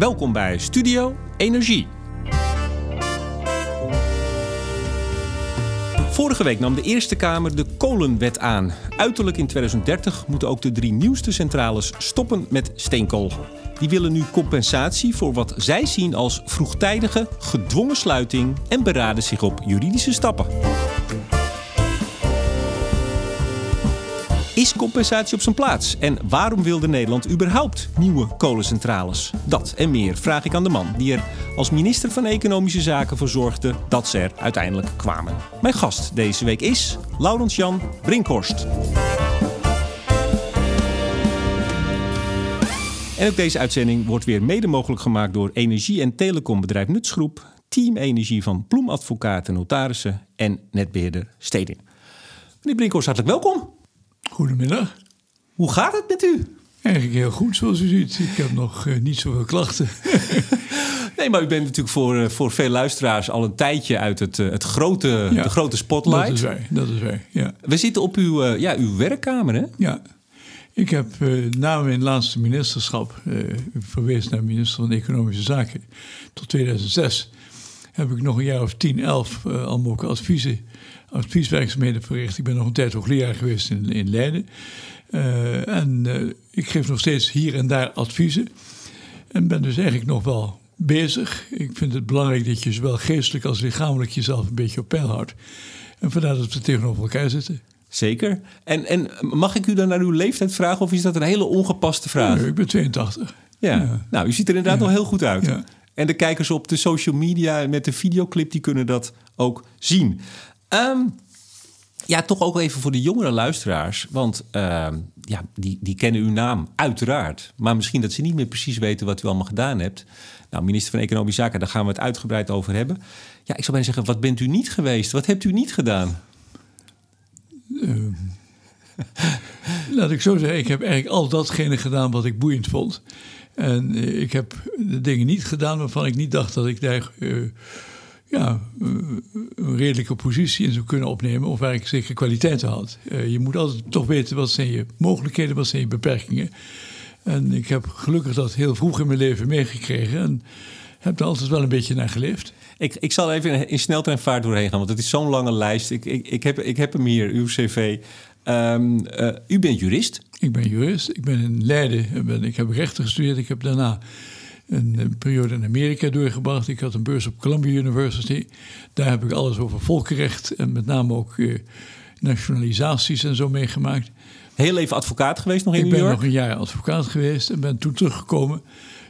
Welkom bij Studio Energie. Vorige week nam de Eerste Kamer de kolenwet aan. Uiterlijk in 2030 moeten ook de drie nieuwste centrales stoppen met steenkool. Die willen nu compensatie voor wat zij zien als vroegtijdige, gedwongen sluiting en beraden zich op juridische stappen. Is compensatie op zijn plaats? En waarom wilde Nederland überhaupt nieuwe kolencentrales? Dat en meer vraag ik aan de man die er als minister van Economische Zaken voor zorgde dat ze er uiteindelijk kwamen. Mijn gast deze week is Laurens Jan Brinkhorst. En ook deze uitzending wordt weer mede mogelijk gemaakt door energie- en telecombedrijf Nutsgroep, Team Energie van Ploemadvocaten Notarissen en netbeheerder Steding. Meneer Brinkhorst, hartelijk welkom. Goedemiddag. Hoe gaat het met u? Eigenlijk heel goed, zoals u ziet. Ik heb nog uh, niet zoveel klachten. nee, maar u bent natuurlijk voor, uh, voor veel luisteraars al een tijdje uit het, uh, het grote, ja, de grote spotlight. Dat is wij, dat is wij, ja. We zitten op uw, ja, uw werkkamer, hè? Ja. Ik heb na mijn laatste ministerschap, verwezen naar minister van Economische Zaken, tot 2006, heb ik nog een jaar of 10, 11 allemaal adviezen advieswerkzaamheden verricht. Ik ben nog een tijd hoogleraar geweest in, in Leiden. Uh, en uh, ik geef nog steeds hier en daar adviezen. En ben dus eigenlijk nog wel bezig. Ik vind het belangrijk dat je zowel geestelijk als lichamelijk jezelf een beetje op peil houdt. En vandaar dat we tegenover elkaar zitten. Zeker. En, en mag ik u dan naar uw leeftijd vragen of is dat een hele ongepaste vraag? Nee, ik ben 82. Ja. ja. nou, u ziet er inderdaad ja. nog heel goed uit. Ja. En de kijkers op de social media met de videoclip, die kunnen dat ook zien. Um, ja, toch ook even voor de jongere luisteraars. Want uh, ja, die, die kennen uw naam, uiteraard. Maar misschien dat ze niet meer precies weten wat u allemaal gedaan hebt. Nou, minister van Economische Zaken, daar gaan we het uitgebreid over hebben. Ja, ik zou bijna zeggen, wat bent u niet geweest? Wat hebt u niet gedaan? Uh, laat ik zo zeggen, ik heb eigenlijk al datgene gedaan wat ik boeiend vond. En uh, ik heb de dingen niet gedaan waarvan ik niet dacht dat ik daar eh, ja, een redelijke positie in zou kunnen opnemen of waar ik zeker kwaliteiten had. Uh, je moet altijd toch weten wat zijn je mogelijkheden, wat zijn je beperkingen. En ik heb gelukkig dat heel vroeg in mijn leven meegekregen en heb er altijd wel een beetje naar geleefd. Ik, ik zal even in sneltreinvaart doorheen gaan, want het is zo'n lange lijst. Ik, ik, ik, heb, ik heb hem hier, uw cv. Um, uh, u bent jurist? Ik ben jurist. Ik ben in Leiden. Ben, ik heb rechten gestudeerd. Ik heb daarna een, een, periode in Amerika doorgebracht. Ik had een beurs op Columbia University. Daar heb ik alles over volkenrecht en met name ook uh, nationalisaties en zo meegemaakt. Heel even advocaat geweest nog in ik New York? Ik ben nog een jaar advocaat geweest en ben toen teruggekomen.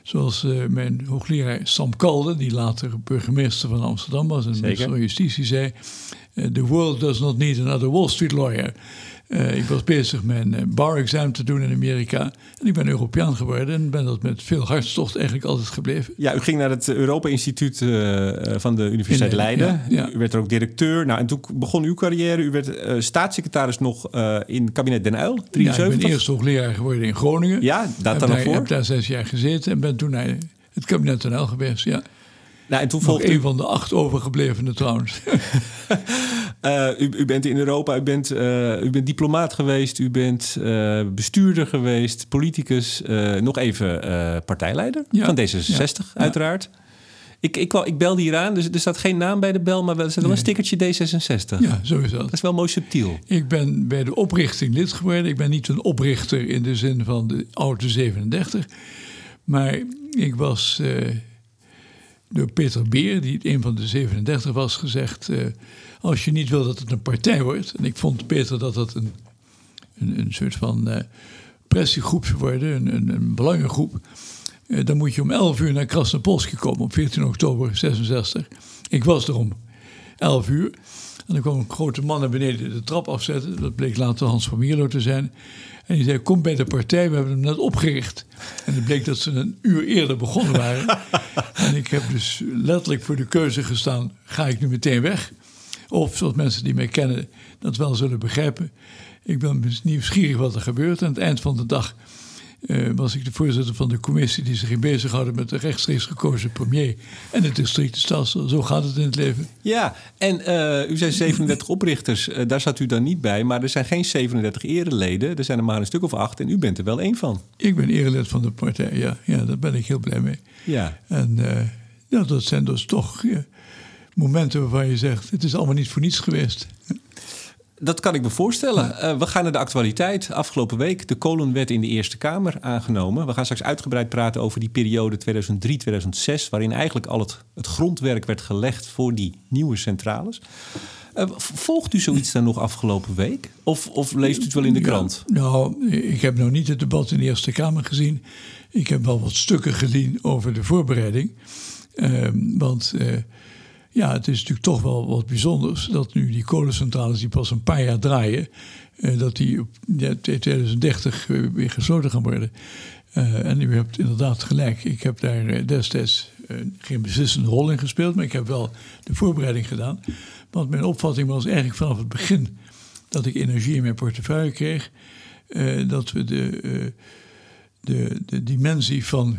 Zoals uh, mijn hoogleraar Sam Kalden, die later burgemeester van Amsterdam was en minister van Justitie, zei: The world does not need another Wall Street lawyer. Uh, ik was bezig mijn uh, bar-examen te doen in Amerika. En ik ben Europeaan geworden en ben dat met veel hartstocht eigenlijk altijd gebleven. Ja, u ging naar het Europa-instituut uh, van de Universiteit Leiden. Ja, ja. U werd er ook directeur. Nou, en toen begon uw carrière. U werd staatssecretaris nog in kabinet Den Uyl, 73. Ja, ik ben eerst hoogleraar geworden in Groningen. Ja, dat dan nog voor. Ik heb daar zes jaar gezeten en ben toen naar het kabinet Den Uyl geweest, ja. Nou, en toen volgde een u... van de acht overgeblevenen trouwens. uh, u, u, bent in Europa, u bent, uh, u bent diplomaat geweest, u bent uh, bestuurder geweest, politicus, nog even partijleider ja. van D66 ja. uiteraard. Ik, ik, ik belde hier aan, dus er staat geen naam bij de bel, maar er staat wel een stickertje D66. Ja, zo is dat. Dat is wel mooi subtiel. Ik ben bij de oprichting lid geworden. Ik ben niet een oprichter in de zin van de oude 37. Maar ik was door Peter Beer, die een van de 37 was, gezegd... Als je niet wil dat het een partij wordt... en ik vond Peter dat dat een, een, een soort van uh, pressiegroep zou worden, een, een, een belangengroep... Uh, dan moet je om 11 uur naar Krasnopolski komen op 14 oktober 66. Ik was er om 11 uur. En dan kwam een grote man naar beneden de trap afzetten. Dat bleek later Hans van Mierlo te zijn. En die zei, kom bij de partij, we hebben hem net opgericht. En het bleek dat ze een uur eerder begonnen waren. en ik heb dus letterlijk voor de keuze gestaan, ga ik nu meteen weg? Of, zoals mensen die mij kennen dat wel zullen begrijpen... ik ben dus nieuwsgierig wat er gebeurt. Aan het eind van de dag uh, was ik de voorzitter van de commissie die zich ging bezighouden met de rechtstreeks gekozen premier en het districtenstelsel. Zo gaat het in het leven. Ja, en uh, u zei 37 oprichters, uh, daar zat u dan niet bij, maar er zijn geen 37 ereleden. Er zijn er maar een stuk of acht en u bent er wel één van. Ik ben erelid van de partij, ja. ja daar ben ik heel blij mee. Ja. En ja, dat zijn dus toch momenten waarvan je zegt: het is allemaal niet voor niets geweest. Dat kan ik me voorstellen. Uh, we gaan naar de actualiteit. Afgelopen week de kolenwet in de Eerste Kamer aangenomen. We gaan straks uitgebreid praten over die periode 2003-2006... waarin eigenlijk al het, het, grondwerk werd gelegd voor die nieuwe centrales. Uh, volgt u zoiets dan nog afgelopen week? Of, of leest u het wel in de krant? nou, ik heb nog niet het debat in de Eerste Kamer gezien. Ik heb wel wat stukken gezien over de voorbereiding. Uh, want ja, het is natuurlijk toch wel wat bijzonders dat nu die kolencentrales die pas een paar jaar draaien, eh, dat die op 2030 weer gesloten gaan worden. Uh, en u hebt inderdaad gelijk. Ik heb daar eh, destijds geen beslissende rol in gespeeld, maar ik heb wel de voorbereiding gedaan. Want mijn opvatting was eigenlijk vanaf het begin dat ik energie in mijn portefeuille kreeg, dat we de, de, de dimensie van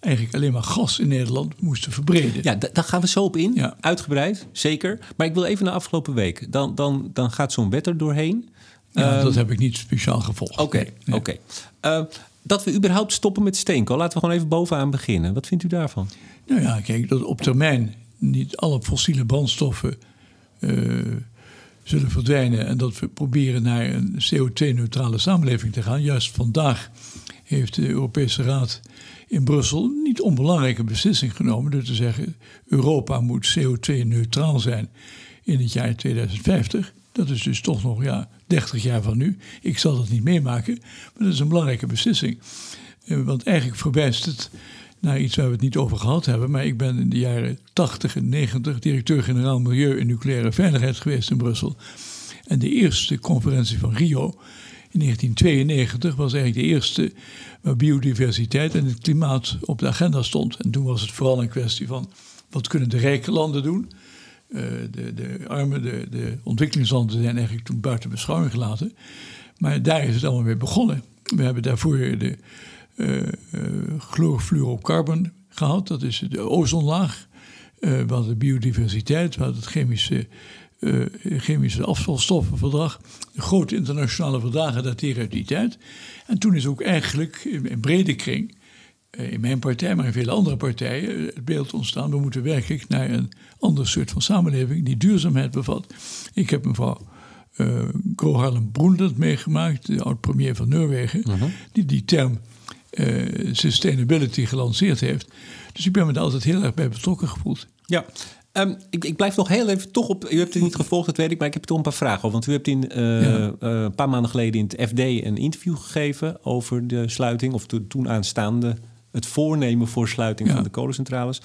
eigenlijk alleen maar gas in Nederland moesten verbreden. Ja, daar gaan we zo op in. Ja. Uitgebreid, zeker. Maar ik wil even naar afgelopen week. Dan, dan, dan gaat zo'n wet er doorheen. Ja, um, dat heb ik niet speciaal gevolgd. Oké, nee. oké. Uh, dat we überhaupt stoppen met steenkool. Laten we gewoon even bovenaan beginnen. Wat vindt u daarvan? Nou ja, kijk, dat op termijn niet alle fossiele brandstoffen uh, zullen verdwijnen. En dat we proberen naar een CO2-neutrale samenleving te gaan. Juist vandaag heeft de Europese Raad in Brussel niet onbelangrijke beslissing genomen door te zeggen: Europa moet CO2-neutraal zijn in het jaar 2050. Dat is dus toch nog ja, 30 jaar van nu. Ik zal dat niet meemaken, maar dat is een belangrijke beslissing. Eh, want eigenlijk verwijst het naar iets waar we het niet over gehad hebben. Maar ik ben in de jaren 80 en 90 directeur-generaal Milieu en Nucleaire Veiligheid geweest in Brussel. En de eerste conferentie van Rio in 1992 was eigenlijk de eerste waar biodiversiteit en het klimaat op de agenda stond. En toen was het vooral een kwestie van wat kunnen de rijke landen doen. Uh, de, de arme, de, de ontwikkelingslanden zijn eigenlijk toen buiten beschouwing gelaten. Maar daar is het allemaal mee begonnen. We hebben daarvoor de uh, uh, chlorofluorocarbon gehad, dat is de ozonlaag. we hadden biodiversiteit, we hadden het chemische uh, chemische afvalstoffenverdrag. De grote internationale verdragen dateren uit die tijd. En toen is ook eigenlijk in, brede kring, uh, in mijn partij, maar in vele andere partijen, eh, het beeld ontstaan. We moeten werkelijk naar een ander soort van samenleving die duurzaamheid bevat. Ik heb mevrouw uh, Gro Harlem Brundtland meegemaakt, de oud-premier van Noorwegen, uh mhm. -huh. die die term uh, sustainability gelanceerd heeft. Dus ik ben me daar altijd heel erg bij betrokken gevoeld. Ja, Um, ik, ik, blijf nog heel even toch op. U hebt het niet gevolgd, dat weet ik, maar ik heb toch een paar vragen over. Want u hebt in, uh, ja. uh, een paar maanden geleden in het FD een interview gegeven over de sluiting, of de toen aanstaande, het voornemen voor sluiting ja. van de kolencentrales.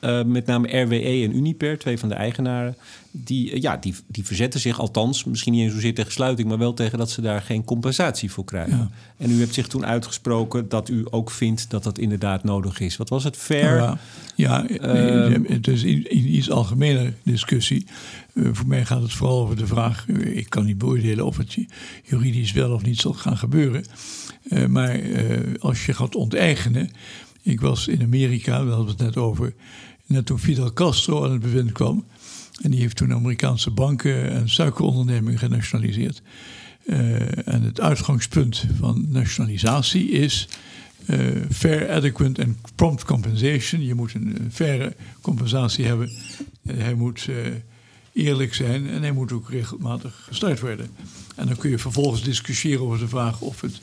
Uh, met name RWE en Uniper, twee van de eigenaren, die, uh, ja, die, die verzetten zich althans, misschien niet eens zozeer tegen sluiting, maar wel tegen dat ze daar geen compensatie voor krijgen. Ja. En u hebt zich toen uitgesproken dat u ook vindt dat dat inderdaad nodig is. Wat was het? Fair? Ja, ja uh, het is in, in iets algemene discussie. voor mij gaat het vooral over de vraag, ik kan niet beoordelen of het juridisch wel of niet zal gaan gebeuren. maar als je gaat onteigenen, ik was in Amerika, we hadden het net over, net toen Fidel Castro aan het bewind kwam. En die heeft toen Amerikaanse banken en suikerondernemingen genationaliseerd. Uh, en het uitgangspunt van nationalisatie is uh, fair, adequate en prompt compensation. Je moet een, een faire compensatie hebben. hij moet eerlijk zijn en hij moet ook regelmatig gestart worden. En dan kun je vervolgens discussiëren over de vraag of het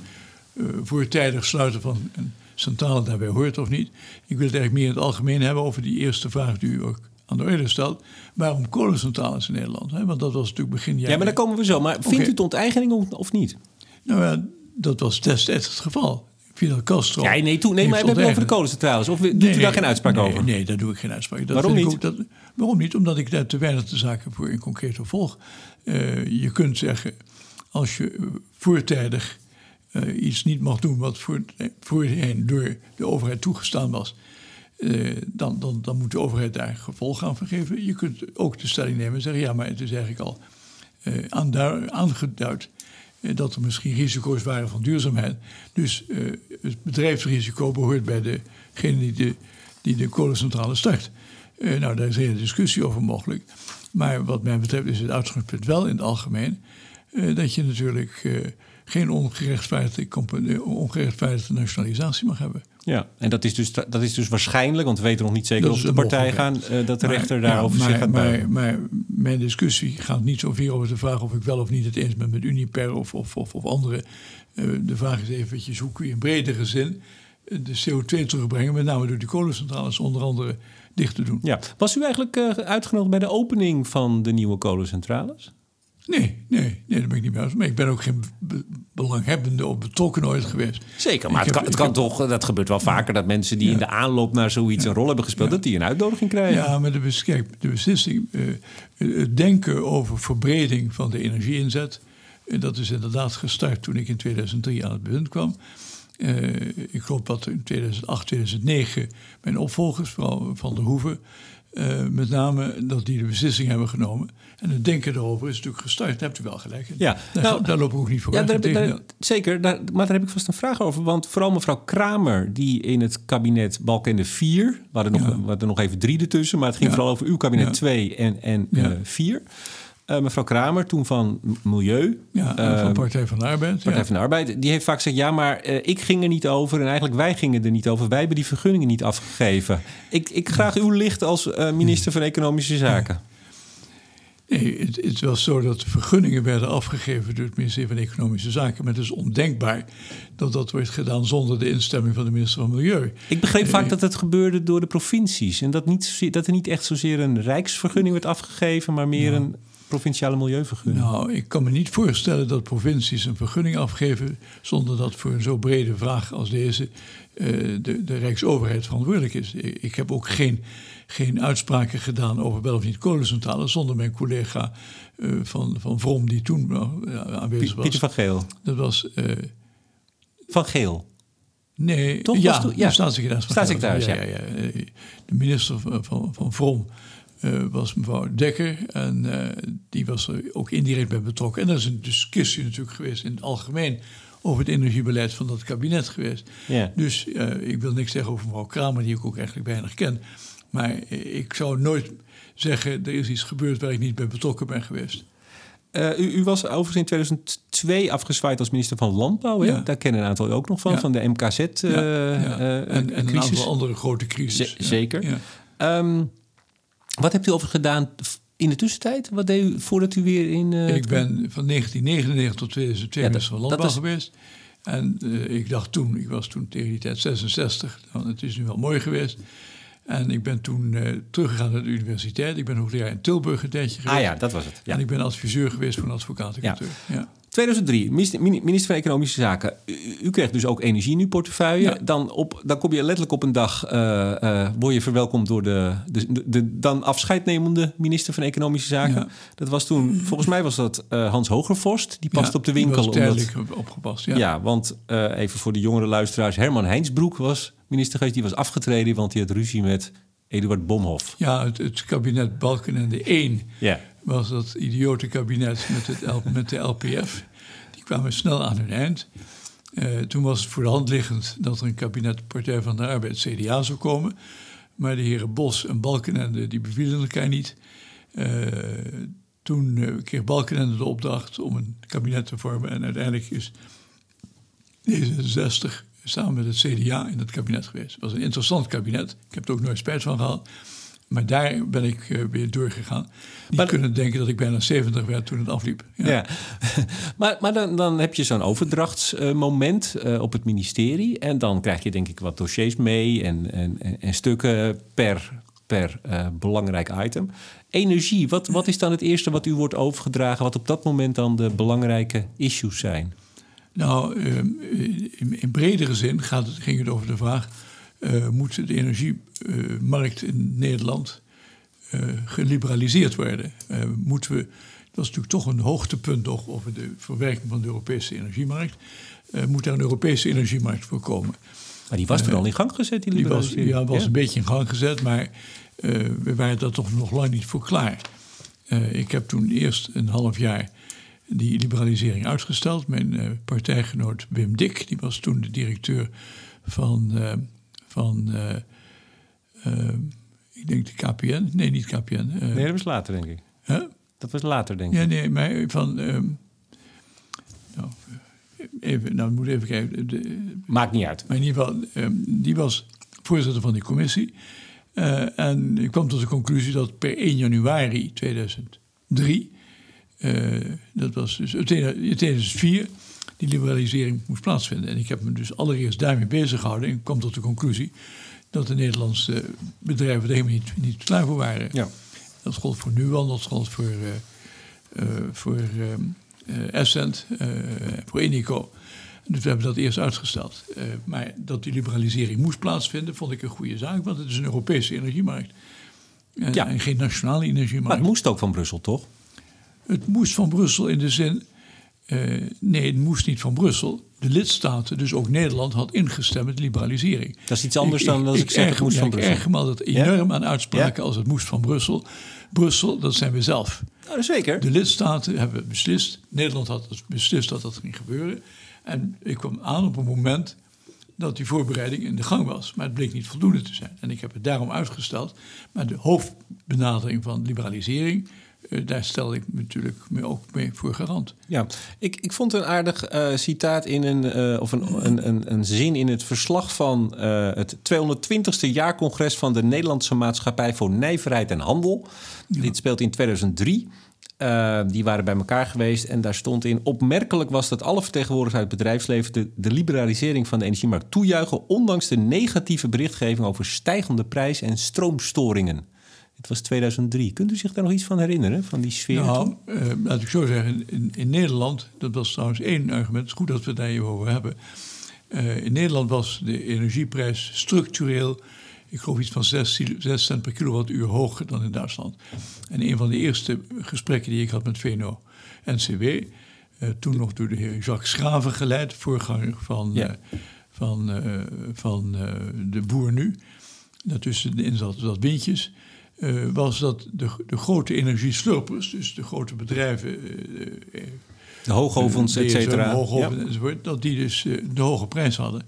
voortijdig sluiten van een centrale daarbij hoort of niet. Ik wil het eigenlijk meer in het algemeen hebben over die eerste vraag die u ook aan de orde stelt. Waarom kolencentrales in Nederland? Want dat was natuurlijk begin jaren... Ja, maar daar komen we zo. Maar vindt okay. u het onteigening of niet? Nou ja, dat was destijds het geval. Fidel Castro. Ja, nee, toen, nee maar we hebben het over de kolencentrales. Of doet nee, u daar geen uitspraak nee, over? Nee, daar doe ik geen uitspraak. Dat waarom niet? Dat, waarom niet? Omdat ik daar te weinig de zaken voor in concreto volg. Uh, je kunt zeggen, als je voortijdig uh, iets niet mag doen wat voor, voorheen door de overheid toegestaan was, uh, dan, dan, dan moet de overheid daar gevolg aan vergeven. Je kunt ook de stelling nemen en zeggen: ja, maar het is eigenlijk al aangeduid dat er misschien risico's waren van duurzaamheid. Dus het bedrijfsrisico behoort bij degene die de, die de kolencentrale start. nou, daar is hele discussie over mogelijk. Maar wat mij betreft is het uitgangspunt wel in het algemeen dat je natuurlijk geen ongerechtvaardigde, ongerechtvaardigde nationalisatie mag hebben. Ja, en dat is dus, dat is dus waarschijnlijk, want we weten nog niet zeker of de partij gaan, uh, dat de rechter daarover zich gaat maar, maar, mijn discussie gaat niet zoveel over de vraag of ik wel of niet het eens ben met Uniper of, of, of, of andere. Uh, de vraag is eventjes hoe kun je in bredere zin eh, de CO2 terugbrengen, met name door die kolencentrales onder andere dicht te doen. Ja. Was u eigenlijk uh, uitgenodigd bij de opening van de nieuwe kolencentrales? Nee, nee, nee, daar ben ik niet mee Maar ik ben ook geen belanghebbende of betrokken ooit geweest. Zeker, maar het, kan, het kan toch, dat gebeurt wel vaker, dat mensen die in de aanloop naar zoiets een rol hebben gespeeld, dat die een uitnodiging krijgen. Ja, maar de, kijk, de beslissing, uh, het denken over verbreding van de energieinzet, uh, dat is inderdaad gestart toen ik in 2003 aan het bewind kwam. Uh, ik geloof dat in 2008, 2009 mijn opvolgers, vooral Van der Hoeven, uh, met name dat die de beslissing hebben genomen. En het denken erover is natuurlijk gestart. Daar hebt u wel gelijk Ja, daar, nou, daar loop ik ook niet voor. Ja, daar, daar, zeker, maar daar heb ik vast een vraag over. Want vooral mevrouw Kramer, die in het kabinet Balkende 4... we hadden nog, ja. we hadden nog even drie ertussen... maar het ging ja. vooral over uw kabinet 2 en, en 4... Uh, mevrouw Kramer, toen van Milieu. Ja, uh, van Partij van de Arbeid. Partij ja. van de Arbeid. Die heeft vaak gezegd: ja, maar uh, ik ging er niet over. En eigenlijk wij gingen er niet over. Wij hebben die vergunningen niet afgegeven. Ik, ik graag uw licht als minister van Economische Zaken. Nee, het, het, was zo dat de vergunningen werden afgegeven door het ministerie van Economische Zaken. Maar het is ondenkbaar dat dat wordt gedaan zonder de instemming van de minister van Milieu. Ik begreep vaak dat het gebeurde door de provincies. En dat, niet, dat er niet echt zozeer een rijksvergunning werd afgegeven, maar meer een provinciale milieuvergunning? Nou, ik kan me niet voorstellen dat provincies een vergunning afgeven zonder dat voor een zo brede vraag als deze uh, de, de Rijksoverheid verantwoordelijk is. Ik heb ook geen, geen uitspraken gedaan over wel of niet kolencentrales zonder mijn collega uh, van, van Vrom die toen uh, aanwezig was. Pieter van Geel. Dat was... van Geel. Nee, Toch ja, was toen, ja. staatssecretaris. Van staatssecretaris, ja. ja, ja. De minister van, van, van Vrom uh, was mevrouw Dekker. En uh, die was er ook indirect bij betrokken. En dat is een discussie natuurlijk geweest in het algemeen over het energiebeleid van dat kabinet geweest. Ja. Dus uh, ik wil niks zeggen over mevrouw Kramer, die ik ook eigenlijk weinig ken. Maar ik zou nooit zeggen, er is iets gebeurd waar ik niet bij betrokken ben geweest. Uh, u, u, was overigens in 2002 afgezwaaid als minister van Landbouw. Ja. Daar kennen een aantal ook nog van, ja. van de MKZ. Uh, ja, en, en een aantal andere grote crisis. zeker. Um, wat hebt u over gedaan in de tussentijd? Wat deed u voordat u weer in... Uh, ik ben van 1999 tot 2002 ja, minister van Landbouw is... geweest. En uh, ik dacht toen, ik was toen tegen die tijd 66, nou, het is nu wel mooi geweest. En ik ben toen uh, teruggegaan naar de universiteit. Ik ben hoogleraar in Tilburg een tijdje geweest. Ah ja, dat was het. Ja. En ik ben adviseur geweest voor een advocatenkantoor. Ja. ja. 2003, minister van Economische Zaken. U, u kreeg dus ook energie in uw portefeuille. Ja. Dan, op, dan kom je letterlijk op een dag, uh, uh, word je verwelkomd door de, de, de, de, dan afscheidnemende minister van Economische Zaken. Ja. Dat was toen, volgens mij was dat uh, Hans Hogervorst. Die past ja, op de winkel. Die was omdat, opgepast, ja. Ja, want even voor de jongere luisteraars. Herman Heinsbroek was minister geweest. Die was afgetreden, want die had ruzie met Eduard Bomhoff. Ja, het, het kabinet Balkenende 1 ja. Was dat idiote kabinet met, het, met de LPF. Die kwamen snel aan hun eind. Uh, toen was het voor de hand liggend dat er een kabinet Partij van de Arbeid CDA zou komen. Maar de heren Bos en Balkenende die bevielen elkaar niet. Uh, toen uh, kreeg Balkenende de opdracht om een kabinet te vormen. En uiteindelijk is D66 samen met het CDA in het kabinet geweest. Het was een interessant kabinet. Ik heb er ook nooit spijt van gehad. Maar daar ben ik uh, weer doorgegaan. Niet maar, kunnen denken dat ik bijna 70 werd toen het afliep. Ja, ja. maar, maar dan, dan heb je zo'n overdrachtsmoment uh, op het ministerie. En dan krijg je denk ik wat dossiers mee en, en, en stukken per, per uh, belangrijk item. Energie, wat, wat is dan het eerste wat u wordt overgedragen... wat op dat moment dan de belangrijke issues zijn? Nou, in, in bredere zin gaat het, ging het over de vraag... Uh, moet de energiemarkt in Nederland uh, geliberaliseerd worden? Moeten we, dat is natuurlijk toch een hoogtepunt nog over de verwerking van de Europese energiemarkt. moet daar een Europese energiemarkt voor komen? Maar die was toen al in gang gezet, die liberalisering? Die was, ja, was ja? een beetje in gang gezet, maar we waren daar toch nog lang niet voor klaar. ik heb toen eerst een half jaar die liberalisering uitgesteld. Mijn partijgenoot Wim Dik, die was toen de directeur van, van ik denk de KPN. Nee, niet KPN. nee, dat was later, denk ik. Huh? Dat was later, denk ik. Ja, nee, maar van... Ehm, nou, even, nou, moet even kijken. De, Maakt niet uit. Maar in ieder geval, ehm, die was voorzitter van die commissie. Uh, en ik kwam tot de conclusie dat per 1 januari 2003, uh, eh, dat was dus 2004, die liberalisering moest plaatsvinden. En ik heb me dus allereerst daarmee bezig gehouden en kwam tot de conclusie dat de Nederlandse bedrijven er helemaal niet, niet klaar voor waren. Ja. Dat gold voor Nuon, dat gold voor, uh, voor Essent, voor Inico. Dus we hebben dat eerst uitgesteld. Uh, maar dat die liberalisering moest plaatsvinden, vond ik een goede zaak, want het is een Europese energiemarkt. En, ja. en geen nationale energiemarkt. Maar het moest ook van Brussel, toch? Het moest van Brussel in de zin. Uh, nee, het moest niet van Brussel. De lidstaten, dus ook Nederland, had ingestemd met liberalisering. Dat is iets anders dan als ik, zeg het moest van Brussel. Ik erg me altijd enorm aan uitspraken als het moest van Brussel. Brussel, dat zijn we zelf. Nou, zeker. De lidstaten hebben beslist. Nederland had beslist dat dat ging gebeuren. En ik kwam aan op een moment dat die voorbereiding in de gang was. Maar het bleek niet voldoende te zijn. En ik heb het daarom uitgesteld. Maar de hoofdbenadering van liberalisering, daar stelde ik natuurlijk me ook mee voor garant. Ja, ik, ik vond een aardig uh, citaat in een, uh, of een, een, een, een, zin in het verslag van het 220ste jaarcongres van de Nederlandse Maatschappij voor Nijverheid en Handel. Ja. Dit speelt in 2003. Uh, die waren bij elkaar geweest en daar stond in... opmerkelijk was dat alle vertegenwoordigers uit het bedrijfsleven... De, de, liberalisering van de energiemarkt toejuichen... ondanks de negatieve berichtgeving over stijgende prijs en stroomstoringen. Dit was 2003. Kunt u zich daar nog iets van herinneren, van die sfeer? Nou, uh, laat ik zo zeggen, in, in, Nederland... dat was trouwens één argument, het is goed dat we het daar even over hebben... Uh, in Nederland was de energieprijs structureel ik geloof iets van 6, 6 cent per kilowattuur hoger dan in Duitsland. En een van de eerste gesprekken die ik had met VNO-NCW, uh, toen nog door de heer Jacques Schraven geleid, voorganger van, ja. van, van de boer nu, daartussenin zat dat windjes, was dat de, de grote energieslurpers, dus de grote bedrijven... de hoogovens, et cetera. Hoogovens ja. enzovoort, dat die dus de hoge prijs hadden.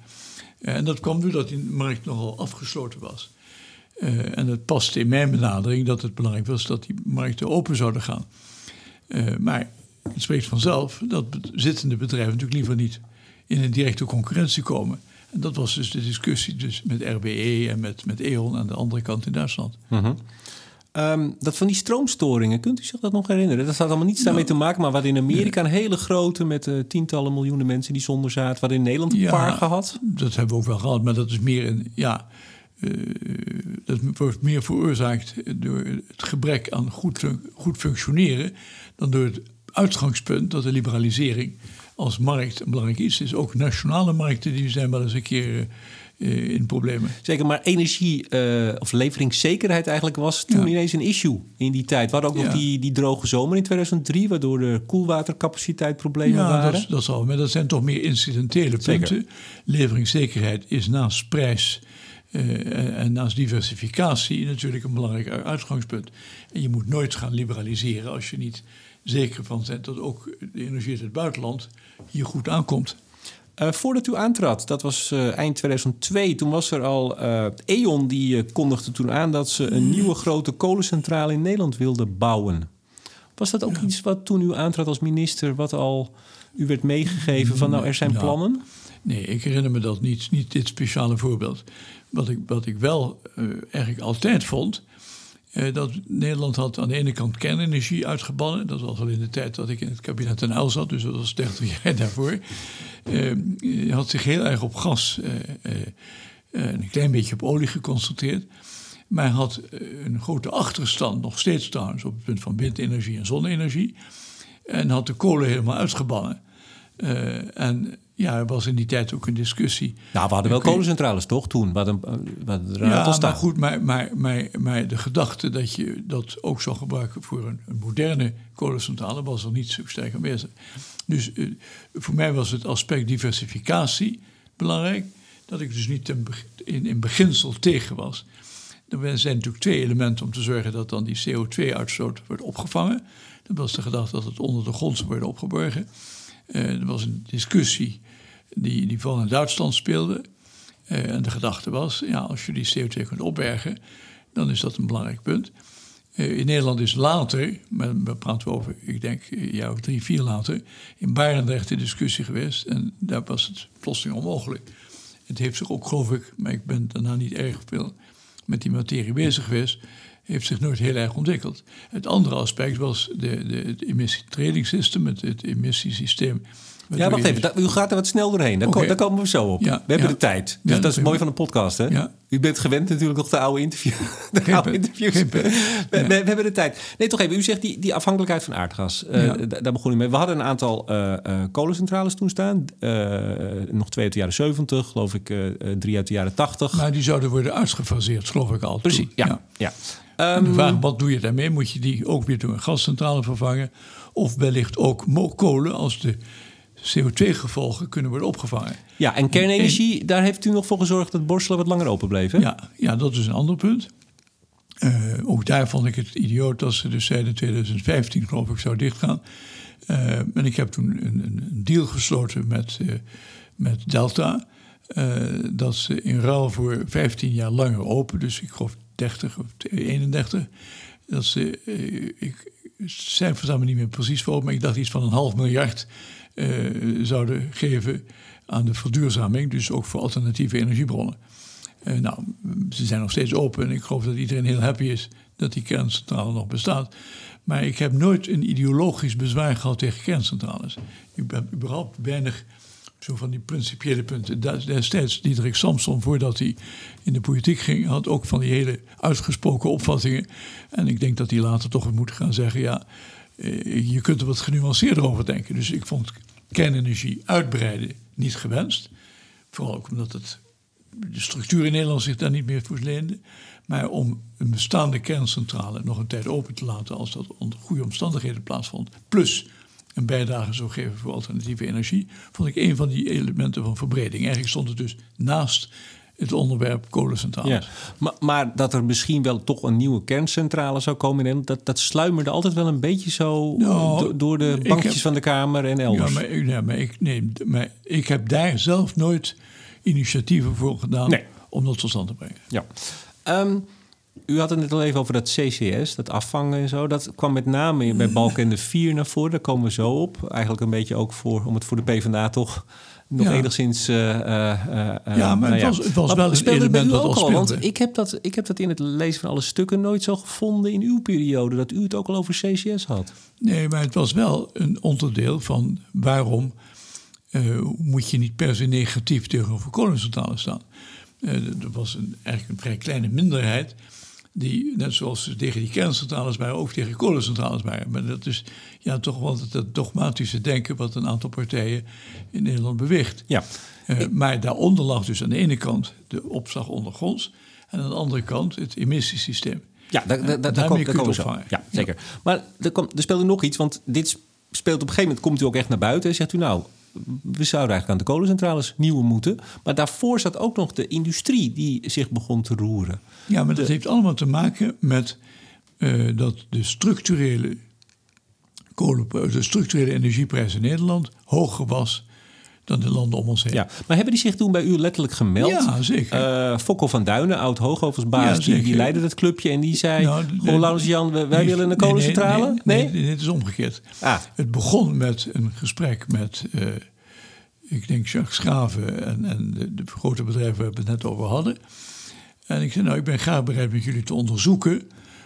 En dat kwam doordat die markt nogal afgesloten was. Uh, en het paste in mijn benadering dat het belangrijk was dat die markten open zouden gaan. Uh, maar het spreekt vanzelf dat zittende bedrijven natuurlijk liever niet in een directe concurrentie komen. En dat was dus de discussie dus met RBE en met, met E.ON aan de andere kant in Duitsland. -huh. Um, dat van die stroomstoringen, kunt u zich dat nog herinneren? Dat had allemaal niets daarmee te maken, maar wat in Amerika een hele grote met uh, tientallen miljoenen mensen die zonder zaten, wat in Nederland een ja, paar gehad. Dat hebben we ook wel gehad, maar dat is meer een ja. Uh, dat wordt meer veroorzaakt door het gebrek aan goed, goed functioneren dan door het uitgangspunt dat de liberalisering als markt een belangrijk iets is. Ook nationale markten die zijn wel eens een keer uh, in problemen. Zeker, maar energie uh, of leveringszekerheid eigenlijk was toen ja. ineens een issue in die tijd. We hadden ook ja. nog die, die droge zomer in 2003, waardoor de koelwatercapaciteit problemen ja, waren. Dat, dat zal, maar dat zijn toch meer incidentele punten. Zeker. Leveringszekerheid is naast prijs uh, en naast diversificatie natuurlijk een belangrijk uitgangspunt. En je moet nooit gaan liberaliseren als je niet zeker van bent dat ook de energie uit het buitenland hier goed aankomt. Uh, voordat u aantrad, dat was uh, eind 2002, toen was er al uh, E.ON die kondigde toen aan dat ze een nieuwe grote kolencentrale in Nederland wilde bouwen. Was dat ook ja. iets wat toen u aantrad als minister, wat al u werd meegegeven van nou er zijn ja. plannen? Nee, ik herinner me dat niet, niet dit speciale voorbeeld. Wat ik, wat ik wel eigenlijk altijd vond, uh, dat Nederland had aan de ene kant kernenergie uitgebannen. Dat was al in de tijd dat ik in het kabinet ten Uil zat, dus dat was 30 jaar daarvoor. Uh, had zich heel erg op gas en een klein beetje op olie geconcentreerd. Maar had een grote achterstand, nog steeds trouwens, op het punt van windenergie en zonne-energie. En had de kolen helemaal uitgebannen. En ja, er was in die tijd ook een discussie. Nou, we hadden wel kolencentrales toch toen? Wat een, wat een ja, maar goed, maar, maar, maar, maar de gedachte dat je dat ook zou gebruiken voor een, een moderne kolencentrale was er niet zo sterk aanwezig. Dus uh, voor mij was het aspect diversificatie belangrijk. Dat ik dus niet in, in, in beginsel tegen was Er zijn natuurlijk twee elementen om te zorgen dat dan die CO2-uitstoot wordt opgevangen. Dat was de gedachte dat het onder de grond zou worden opgeborgen. Uh, er was een discussie die, die vooral in Duitsland speelde. Uh, en de gedachte was, ja, als je die CO2 kunt opbergen, dan is dat een belangrijk punt. Uh, in Nederland is later, maar we praten over, ik denk, een jaar drie, vier later, in Barendrecht de discussie geweest. En daar was het plotseling onmogelijk. Het heeft zich ook, geloof ik, maar ik ben daarna niet erg veel met die materie bezig geweest, heeft zich nooit heel erg ontwikkeld. Het andere aspect was de, de, het emissietrading het, het emissiesysteem ja, wacht even. u gaat er wat snel doorheen. Daar, okay. daar komen we zo op. we hebben de tijd. Dus dat is mooi van een podcast, hè? U bent gewend natuurlijk nog de oude, interview, de oude interviews. We, we, hebben de tijd. Nee, toch even. U zegt die, die afhankelijkheid van aardgas. Uh, daar begon u mee. We hadden een aantal uh, uh, kolencentrales toen staan. nog twee uit de jaren 70, geloof ik, drie uit de jaren 80. Maar die zouden worden uitgefaseerd, geloof ik al. Precies, ja. ja. Um, de vraag, wat doe je daarmee? Moet je die ook weer door een gascentrale vervangen? Of wellicht ook kolen als de CO2-gevolgen kunnen worden opgevangen. Ja, en kernenergie, daar heeft u nog voor gezorgd dat Borselen wat langer open bleef, hè? Ja, ja dat is een ander punt. Uh, ook daar vond ik het idioot dat ze dus zeiden 2015 geloof ik zou dichtgaan. Uh, en ik heb toen een, een deal gesloten met, uh, met Delta. dat ze in ruil voor 15 jaar langer open, dus ik geloof 30 of 31, dat ze, ik, cijfers staan me niet meer precies voor, maar ik dacht iets van een half miljard uh, zouden geven aan de verduurzaming, dus ook voor alternatieve energiebronnen. Uh, nou, ze zijn nog steeds open en ik geloof dat iedereen heel happy is dat die kerncentrale nog bestaat. Maar ik heb nooit een ideologisch bezwaar gehad tegen kerncentrales. Ik heb überhaupt weinig zo van die principiële punten. Destijds Diederik Samson, voordat hij in de politiek ging, had ook van die hele uitgesproken opvattingen. En ik denk dat hij later toch moet gaan zeggen: ja, eh, je kunt er wat genuanceerder over denken. Dus ik vond kernenergie uitbreiden niet gewenst. Vooral ook omdat het, de structuur in Nederland zich daar niet meer voor leende. Maar om een bestaande kerncentrale nog een tijd open te laten als dat onder goede omstandigheden plaatsvond. Plus een bijdrage zou geven voor alternatieve energie. Vond ik een van die elementen van verbreding. Eigenlijk stond het dus naast het onderwerp kolencentrales. Ja, maar, maar, dat er misschien wel toch een nieuwe kerncentrale zou komen in Nederland, dat, dat sluimerde altijd wel een beetje zo nou, door de bankjes van de Kamer en elders. Ja, maar, ja, maar, ik, nee, maar ik heb daar zelf nooit initiatieven voor gedaan om dat tot stand te brengen. Ja. Um, u had het net al even over dat CCS, dat afvangen en zo. Dat kwam met name bij Balken de 4 naar voren. Daar komen we zo op. Eigenlijk een beetje ook voor, om het voor de PvdA toch nog enigszins. Uh, uh, ja, maar nou het, was, het was wel een element dat ook al. Want ik heb, dat, ik heb dat in het lezen van alle stukken nooit zo gevonden in uw periode dat u het ook al over CCS had. Nee, maar het was wel een onderdeel van waarom moet je niet per se negatief tegenover kolencentrales staan. er was een, eigenlijk een vrij kleine minderheid die, net zoals ze tegen die kerncentrales waren, ook tegen kolencentrales waren. Maar dat is ja, toch wel het dogmatische denken wat een aantal partijen in Nederland beweegt. Ja. Uh, maar daaronder lag dus aan de ene kant de opslag ondergronds en aan de andere kant het emissiesysteem. Ja, daar, daar, daar, daar komen we zo. Ja, zeker. Maar er, komt, er speelde nog iets, want dit speelt op een gegeven moment, komt u ook echt naar buiten en zegt u nou, we zouden eigenlijk aan de kolencentrales nieuwe moeten. Maar daarvoor zat ook nog de industrie die zich begon te roeren. Ja, maar dat heeft allemaal te maken met uh, dat de structurele, kolen, de structurele energieprijs in Nederland hoger was dan de landen om ons heen. Ja, maar hebben die zich toen bij u letterlijk gemeld? Ja, zeker. Uh, Fokko van Duinen, oud-hoogoversbaas, ja, die, die leidde dat clubje en die zei... Nou, gewoon, Jan, wij willen een kolencentrale? Nee, nee, nee, het is omgekeerd. Ah. Het begon met een gesprek met, uh, ik denk, Jacques Schaven en, en de, de, grote bedrijven waar we het net over hadden. En ik zei, nou, ik ben graag bereid met jullie te onderzoeken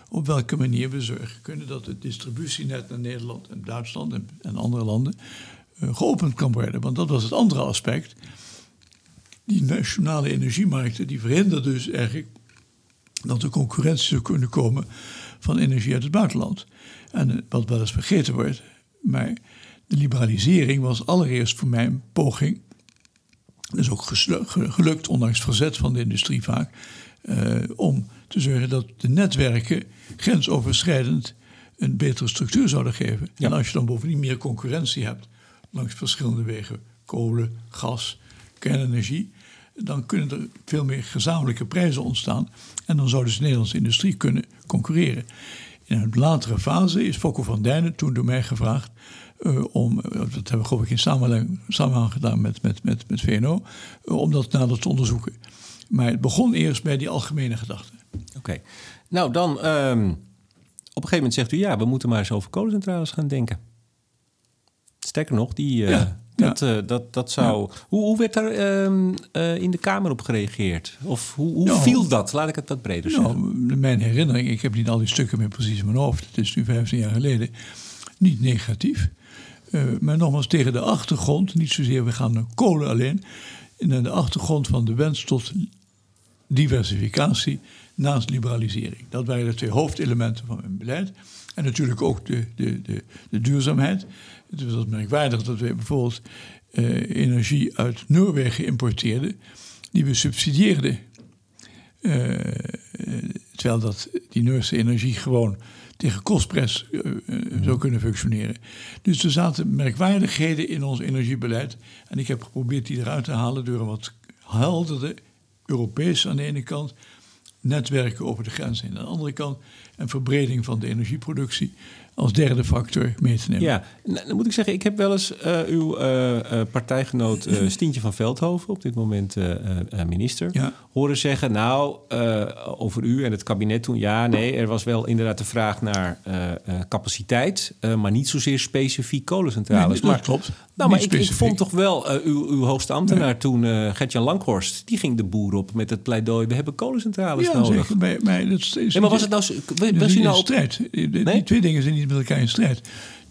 op welke manier we zorgen kunnen dat het distributienet naar Nederland en Duitsland en, en andere landen geopend kan worden. Want dat was het andere aspect. Die nationale energiemarkten die verhinderen dus eigenlijk dat er concurrentie zou kunnen komen van energie uit het buitenland. En eh, wat wel eens vergeten wordt, maar de liberalisering was allereerst voor mij een poging. Dat is ook gelukt, ondanks verzet van de industrie vaak. Uh, om te zorgen dat de netwerken grensoverschrijdend een betere structuur zouden geven. En als je dan bovendien meer concurrentie hebt langs verschillende wegen, kolen, gas, kernenergie, dan kunnen er veel meer gezamenlijke prijzen ontstaan. En dan zou dus de Nederlandse industrie kunnen concurreren. In een latere fase is Fokko van Dijnen toen door mij gevraagd uh, om, dat hebben we geloof ik in samenhang gedaan met, met, met, met VNO, om dat nader te onderzoeken. Maar het begon eerst bij die algemene gedachten. Oké. Nou, dan um, op een gegeven moment zegt u ja, we moeten maar eens over kolencentrales gaan denken. Sterker nog, die, ja, dat, uh, dat, dat zou. Ja. Hoe, hoe werd daar um, uh, in de Kamer op gereageerd? Of hoe, hoe nou, viel dat? Laat ik het wat breder zeggen. Nou, mijn herinnering, ik heb niet al die stukken meer precies in mijn hoofd. Het is nu 15 jaar geleden. Niet negatief. maar nogmaals, tegen de achtergrond, niet zozeer we gaan naar kolen alleen. In de achtergrond van de wens tot diversificatie naast liberalisering. Dat waren de twee hoofdelementen van mijn beleid. En natuurlijk ook de, de, de, de duurzaamheid. Het was merkwaardig dat we bijvoorbeeld eh, energie uit Noorwegen importeerden, die we subsidieerden. Uh, terwijl dat, die Noorse energie gewoon tegen kostprijs uh, zou kunnen functioneren. Dus er zaten merkwaardigheden in ons energiebeleid. En ik heb geprobeerd die eruit te halen door een wat helderder Europees aan de ene kant, netwerken over de grenzen aan de andere kant en verbreding van de energieproductie als derde factor mee te nemen. Ja, nou, dan moet ik zeggen, ik heb wel eens uh, uw uh, partijgenoot Stientje van Veldhoven, op dit moment minister, ja. horen zeggen, nou, over u en het kabinet toen, ja, nee, er was wel inderdaad de vraag naar capaciteit, maar niet zozeer specifiek kolencentrales. Nee, maar, klopt. Nou, maar ik, ik, vond toch wel, uw, uw hoogste ambtenaar toen, Gertjan Langhorst, die ging de boer op met het pleidooi, we hebben kolencentrales ja, nodig. Zeker. Dat is, nee, maar was het nou... Was nou op... strijd. Die, nee? twee dingen zijn niet met elkaar in strijd.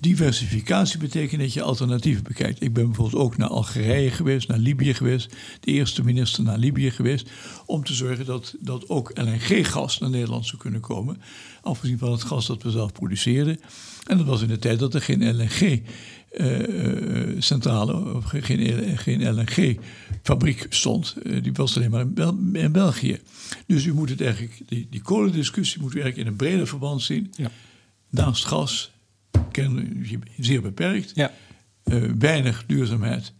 Diversificatie betekent dat je alternatieven bekijkt. Ik ben bijvoorbeeld ook naar Algerije geweest, naar Libië geweest, de eerste minister naar Libië geweest, om te zorgen dat, dat ook LNG-gas naar Nederland zou kunnen komen, afgezien van het gas dat we zelf produceerden. En dat was in de tijd dat er geen LNG centrale, of geen, geen LNG-fabriek stond. Uh, die was alleen maar in, Bel in, België. Dus u moet het eigenlijk, die, die kolendiscussie moet u eigenlijk in een breder verband zien. Ja. Naast gas, kernenergie zeer beperkt, ja. weinig duurzaamheid.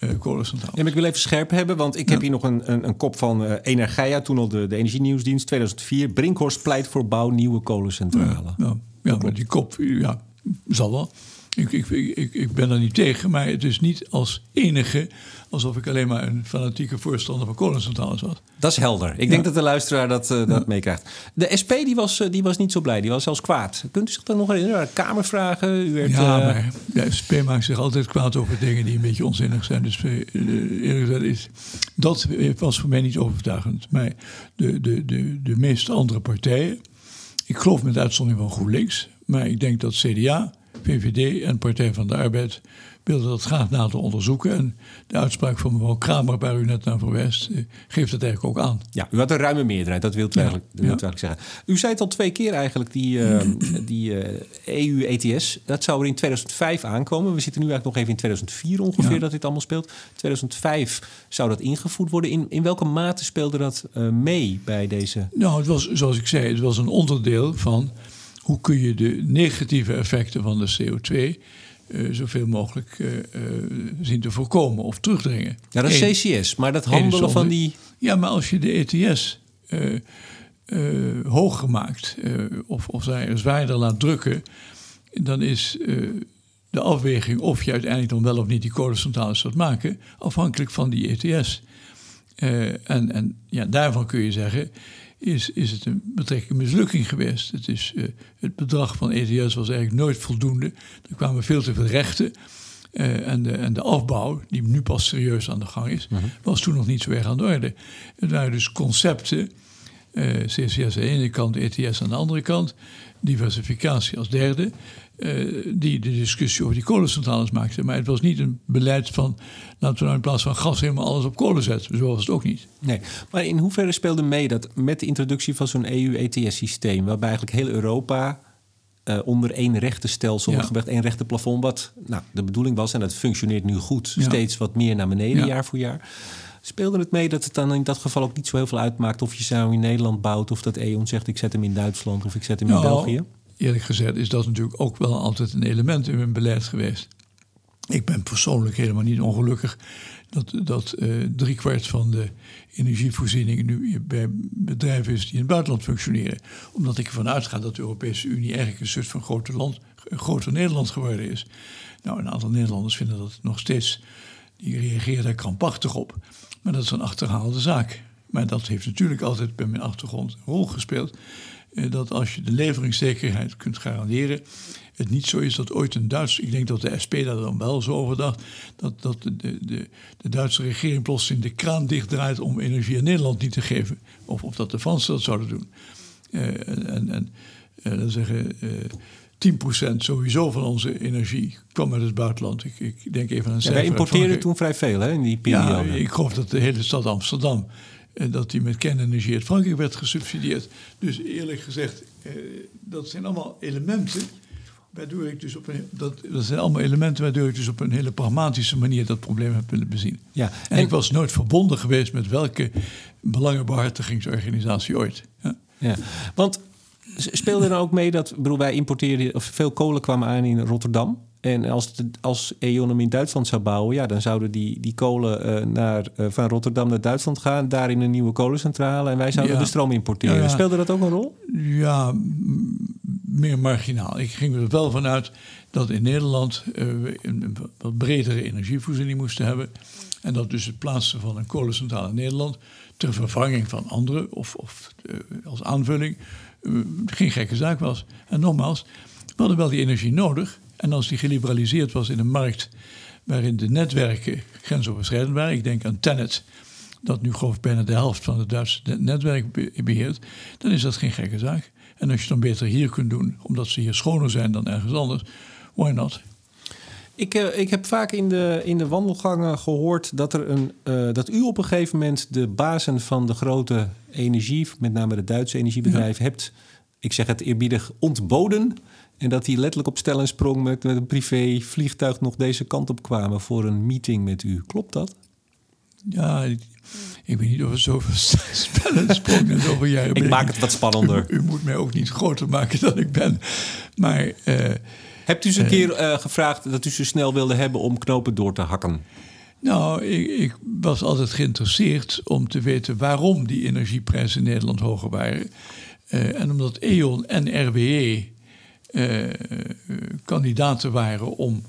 Uh, kolencentrales. Ja, maar ik wil even scherp hebben, want ik ja. heb hier nog een, een, een kop van uh, Energia, toen al de, de Energienieuwsdienst 2004. Brinkhorst pleit voor bouw nieuwe kolencentrales. Ja, ja maar die kop ja, zal wel. Ik, ik, ik, ik ben er niet tegen, maar het is niet als enige alsof ik alleen maar een fanatieke voorstander van kolencentrales was. Dat is helder. Ik denk dat de luisteraar dat, uh, dat ja. meekrijgt. De SP die was, uh, die was niet zo blij, die was zelfs kwaad. Kunt u zich dan nog herinneren? Kamervragen? U werd, ja, uh... maar de SP maakt zich altijd kwaad over dingen die een beetje onzinnig zijn. Dus eerlijk gezegd is dat was voor mij niet overtuigend. Maar de, de, de, de meeste andere partijen, ik geloof met uitzondering van GroenLinks, maar ik denk dat CDA VVD en Partij van de Arbeid wilden dat graag nader onderzoeken. En de uitspraak van mevrouw Kramer, waar u net naar verwijst, eh, geeft dat eigenlijk ook aan. Ja, u had een ruime meerderheid, dat wilt u, ja, eigenlijk, dat wilt u eigenlijk zeggen. U zei het al twee keer eigenlijk, die, uh, die uh, EU-ETS. Dat zou er in 2005 aankomen. We zitten nu eigenlijk nog even in 2004 ongeveer ja. dat dit allemaal speelt. 2005 zou dat ingevoerd worden. In, in welke mate speelde dat uh, mee bij deze... Nou, het was, zoals ik zei, het was een onderdeel van hoe kun je de negatieve effecten van de CO2 uh, zoveel mogelijk uh, uh, zien te voorkomen of terugdringen. Ja, dat is CCS, maar dat handelen van die. Ja, maar als je de ETS hoger maakt of, of zij zwaarder laat drukken, dan is de afweging of je uiteindelijk dan wel of niet die kolencentrales zult maken, afhankelijk van die ETS. en en ja, daarvan kun je zeggen is, is het een betrekkelijke mislukking geweest. Het, is, uh, het bedrag van ETS was eigenlijk nooit voldoende. Er kwamen veel te veel rechten. Uh, en, de, en de afbouw, die nu pas serieus aan de gang is, uh-huh. was toen nog niet zo erg aan de orde. Het waren dus concepten, uh, CCS aan de ene kant, ETS aan de andere kant, diversificatie als derde, uh, die de discussie over die kolencentrales maakte. Maar het was niet een beleid van laten we nou in plaats van gas helemaal alles op kolen zetten. Zo was het ook niet. Nee, maar in hoeverre speelde mee dat met de introductie van zo'n EU-ETS-systeem, waarbij eigenlijk heel Europa uh, onder één rechtenstelsel ja. gebracht, één rechtenplafond, wat nou, de bedoeling was, en dat functioneert nu goed, ja. steeds wat meer naar beneden ja. jaar voor jaar. Speelde het mee dat het dan in dat geval ook niet zo heel veel uitmaakt of je zou in Nederland bouwt of dat E.ON zegt ik zet hem in Duitsland of ik zet hem nou, in België? Eerlijk gezegd is dat natuurlijk ook wel altijd een element in mijn beleid geweest. Ik ben persoonlijk helemaal niet ongelukkig dat, dat uh, driekwart van de energievoorziening nu bij bedrijven is die in het buitenland functioneren. Omdat ik ervan uitga dat de Europese Unie eigenlijk een soort van groter land, Nederland geworden is. Nou, een aantal Nederlanders vinden dat nog steeds, die reageren daar krampachtig op. Maar dat is een achterhaalde zaak. Maar dat heeft natuurlijk altijd bij mijn achtergrond een rol gespeeld. Eh, dat als je de leveringszekerheid kunt garanderen, het niet zo is dat ooit een Duits, ik denk dat de SP daar dan wel zo over dacht, dat, dat de, de, de Duitse regering plotseling de kraan dichtdraait om energie aan Nederland niet te geven. Of, of dat de Fransen dat zouden doen. Uh, en en uh, dan zeggen uh, 10% sowieso van onze energie kwam uit het buitenland. Ik, ik denk even aan een ja, Wij importeerden toen vrij veel hè, in die periode. Ja, ik geloof dat de hele stad Amsterdam dat die met kernenergie uit Frankrijk werd gesubsidieerd. Dus eerlijk gezegd, dat zijn allemaal elementen Waardoor ik dus op een, dat, dat zijn allemaal elementen waardoor ik dus op een hele pragmatische manier dat probleem heb willen bezien. Ja, en, ik was nooit verbonden geweest met welke belangenbehartigingsorganisatie ooit. Ja, ja want speelde er ook mee dat bedoel, wij importeerden, of veel kolen kwamen aan in Rotterdam. En als, als E.ON hem in Duitsland zou bouwen, ja, dan zouden die, die kolen uh, naar, uh, van Rotterdam naar Duitsland gaan, daar in een nieuwe kolencentrale en wij zouden de stroom importeren. Ja, ja. Speelde dat ook een rol? Ja, meer marginaal. Ik ging er wel vanuit dat in Nederland uh, we een wat bredere energievoorziening moesten hebben. En dat dus het plaatsen van een kolencentrale in Nederland ter vervanging van andere of, of als aanvulling geen gekke zaak was. En nogmaals, we hadden wel die energie nodig. En als die geliberaliseerd was in een markt waarin de netwerken grensoverschrijdend waren, ik denk aan Tenet, dat nu geloof ik bijna de helft van het Duitse netwerk beheert, dan is dat geen gekke zaak. En als je dan beter hier kunt doen, omdat ze hier schoner zijn dan ergens anders, why not? Ik, uh, ik heb vaak in de, in de wandelgangen gehoord dat, er een, uh, dat u op een gegeven moment de bazen van de grote energie, met name de Duitse energiebedrijven, ja. hebt, ik zeg het eerbiedig, ontboden. En dat die letterlijk op stel en sprong met, met een privé vliegtuig nog deze kant op kwamen voor een meeting met u. Klopt dat? Ja, ik weet niet of het zoveel sprong en zoveel jaren Ik maak het wat spannender. U, u, moet mij ook niet groter maken dan ik ben. Maar... Uh, Hebt u eens een uh, keer uh, gevraagd dat u zo snel wilde hebben om knopen door te hakken? Nou, ik, ik, was altijd geïnteresseerd om te weten waarom die energieprijzen in Nederland hoger waren. en omdat E.ON en RWE kandidaten waren om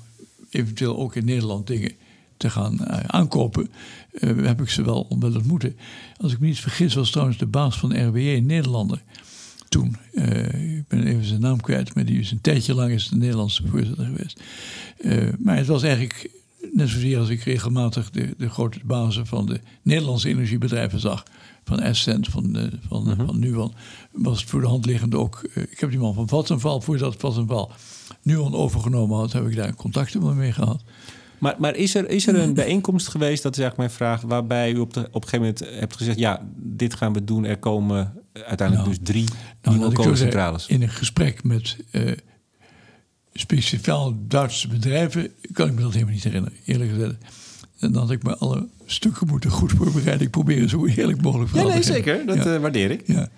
eventueel ook in Nederland dingen te gaan uh, aankopen, uh, heb ik ze wel willen ontmoeten. Als ik me niet vergis, was trouwens de baas van RWE een Nederlander. Toen, ik ben even zijn naam kwijt, maar die is een tijdje lang is de Nederlandse voorzitter geweest. maar het was eigenlijk net zozeer als ik regelmatig de, de grote bazen van de Nederlandse energiebedrijven zag van Essent, van, uh, van, uh -huh. van Nuon, was het voor de hand liggend ook. Uh, ik heb die man van Vattenval, voordat Vattenval Nuon overgenomen had, heb ik daar contacten mee gehad. Maar, maar is, er, is er een bijeenkomst geweest, dat is eigenlijk mijn vraag, waarbij u op, de, op een gegeven moment hebt gezegd: ja, dit gaan we doen. Er komen uiteindelijk nou, dus drie nou, nieuwe kolencentrales. In een gesprek met uh, speciaal Duitse bedrijven kan ik me dat helemaal niet herinneren, eerlijk gezegd. En dan had ik me alle stukken moeten goed voorbereiden. Ik probeer zo eerlijk mogelijk Ja, nee, zeker. Dat ja. uh, waardeer ik. Ja.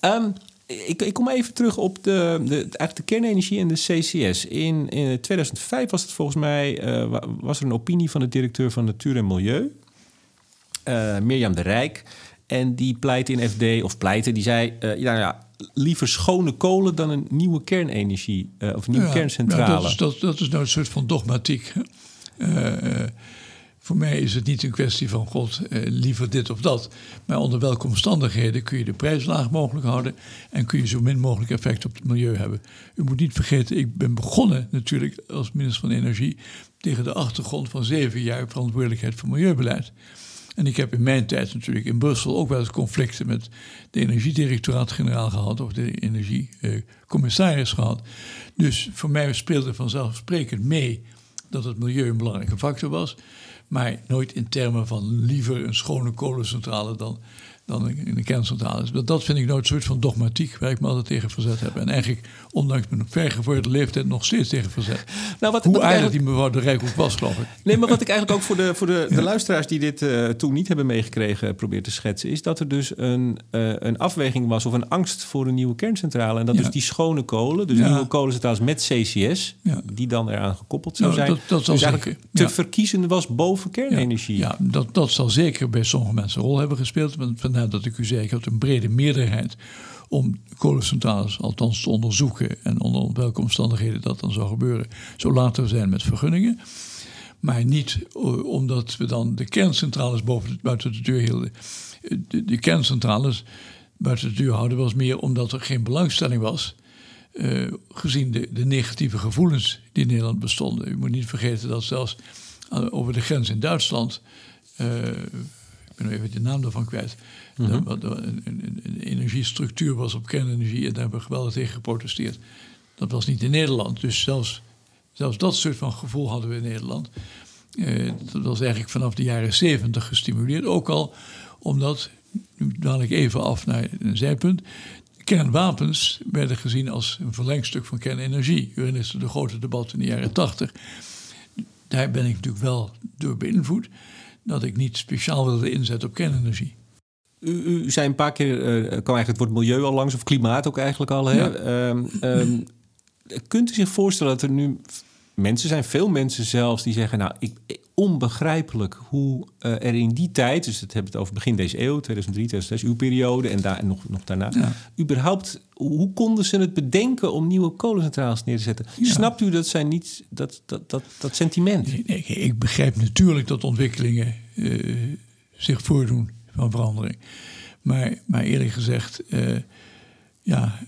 Um, ik, ik, kom even terug op de, de, eigenlijk de kernenergie en de CCS. In, in 2005 was het volgens mij uh, was er een opinie van de directeur van Natuur en Milieu, uh, Mirjam de Rijk. En die pleitte in FD, of pleitte, die zei: uh, nou ja, liever schone kolen dan een nieuwe kernenergie of een nieuwe ja, kerncentrale. Ja, dat, is, dat, dat, is nou een soort van dogmatiek. Voor mij is het niet een kwestie van God, eh, liever dit of dat. Maar onder welke omstandigheden kun je de prijs laag mogelijk houden en kun je zo min mogelijk effect op het milieu hebben. U moet niet vergeten, ik ben begonnen natuurlijk als minister van Energie tegen de achtergrond van zeven jaar verantwoordelijkheid voor milieubeleid. En ik heb in mijn tijd natuurlijk in Brussel ook wel eens conflicten met de energiedirectoraat-generaal gehad of de energiecommissaris gehad. Dus voor mij speelde vanzelfsprekend mee dat het milieu een belangrijke factor was. Maar nooit in termen van liever een schone kolencentrale dan dan in de kerncentrales. Dat, dat vind ik een soort van dogmatiek waar ik me altijd tegen verzet heb. En eigenlijk, ondanks mijn vergevorderde leeftijd, nog steeds tegen verzet. Nou, wat, Hoe wat eigenlijk die mevrouw de Rijk ook was, geloof ik. Nee, maar wat ik eigenlijk ook voor de, voor de, de luisteraars die dit uh, toen niet hebben meegekregen probeer te schetsen, is dat er dus een, uh, een afweging was of een angst voor een nieuwe kerncentrale. En dat ja. dus die schone kolen, dus nieuwe kolencentrales met CCS, die dan eraan gekoppeld zou nou, zijn. Dat, dat dus te verkiezen was boven kernenergie. Ja, dat, dat zal zeker bij sommige mensen een rol hebben gespeeld. Vandaar dat ik u zei, ik had een brede meerderheid om kolencentrales althans te onderzoeken en onder welke omstandigheden dat dan zou gebeuren, zo later zijn met vergunningen. Maar niet eh, omdat we dan de kerncentrales boven, buiten de deur hielden. De, de, kerncentrales buiten de deur houden was meer omdat er geen belangstelling was. Uh, gezien de, de, negatieve gevoelens die in Nederland bestonden. U moet niet vergeten dat zelfs eh, over de grens in Duitsland. Ik ben even de naam daarvan kwijt. Mm -hmm. een, een, een, energiestructuur was op kernenergie en daar hebben we geweldig tegen geprotesteerd. Dat was niet in Nederland. Dus zelfs, zelfs dat soort van gevoel hadden we in Nederland. Uh, dat was eigenlijk vanaf de jaren zeventig gestimuleerd. Ook al omdat, nu daal ik even af naar een zijpunt. Kernwapens werden gezien als een verlengstuk van kernenergie. U herinnert de grote debat in de jaren tachtig. Daar ben ik natuurlijk wel door beïnvloed dat ik niet speciaal wilde inzetten op kernenergie. U, u zei een paar keer, uh, kwam eigenlijk het woord milieu al langs, of klimaat ook eigenlijk al. Hè? Ja. Ehm, um, kunt u zich voorstellen dat er nu mensen zijn, veel mensen zelfs, die zeggen: Nou, ik, onbegrijpelijk hoe uh, er in die tijd, dus dat hebben we het over begin deze eeuw, 2003, 2006, uw periode en, daar, en nog, nog daarna, ja. überhaupt, hoe konden ze het bedenken om nieuwe kolencentrales neer te zetten? Ja. Snapt u dat zijn niet dat, dat, dat, dat sentiment? Nee, nee, ik begrijp natuurlijk dat ontwikkelingen uh, zich voordoen van verandering. Maar, maar eerlijk gezegd, uh, ja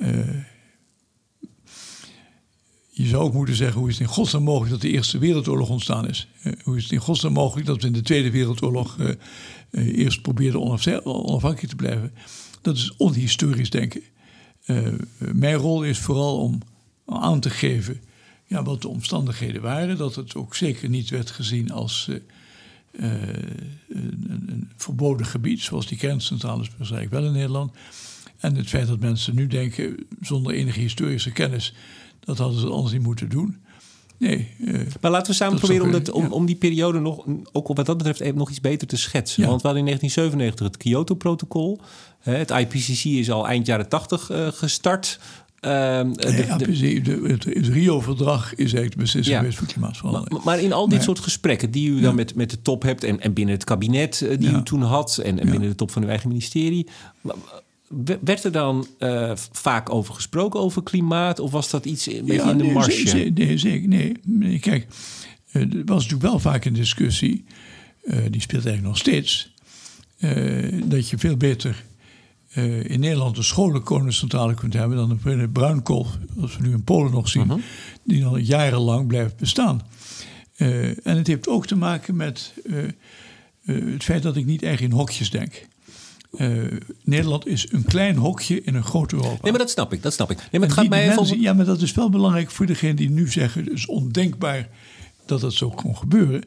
je zou ook moeten zeggen, hoe is het in godsnaam mogelijk dat de Eerste Wereldoorlog ontstaan is? Uh, hoe is het in godsnaam mogelijk dat we in de Tweede Wereldoorlog uh, uh, eerst probeerden onafhankelijk te blijven? Dat is onhistorisch denken. mijn rol is vooral om aan te geven ja, wat de omstandigheden waren. Dat het ook zeker niet werd gezien als een, een, verboden gebied, zoals die kerncentrales waarschijnlijk wel in Nederland. En het feit dat mensen nu denken, zonder enige historische kennis, dat hadden ze anders niet moeten doen. Nee. Uh, maar laten we samen proberen om, dat, om, ja. om, die periode nog, ook wat dat betreft, even nog iets beter te schetsen. Ja. Want we hadden in 1997 het Kyoto-protocol. Het IPCC is al eind jaren 80 uh, gestart. Uh, de, de, de, het, het Rio-verdrag is eigenlijk de beslissing geweest voor klimaatverandering. Maar, maar, in al dit soort gesprekken die u dan met, met de top hebt... en, en binnen het kabinet die u toen had... en, en binnen de top van uw eigen ministerie werd er dan uh, vaak over gesproken, over klimaat? Of was dat iets een beetje ja, in de nee, marge? Nee, zeker. Nee, nee. Kijk, uh, er was natuurlijk wel vaak een discussie... Uh, die speelt eigenlijk nog steeds... dat je veel beter in Nederland een scholenkolencentrale kunt hebben... dan een bruinkool, zoals we nu in Polen nog zien... -huh. die dan jarenlang blijft bestaan. en het heeft ook te maken met het feit dat ik niet erg in hokjes denk... Uh, Nederland is een klein hokje in een groot Europa. Nee, maar dat snap ik. Dat snap ik. Nee, maar het gaat mij mensen, even... Ja, maar dat is wel belangrijk voor degene die nu zeggen... het is ondenkbaar dat dat zo kon gebeuren.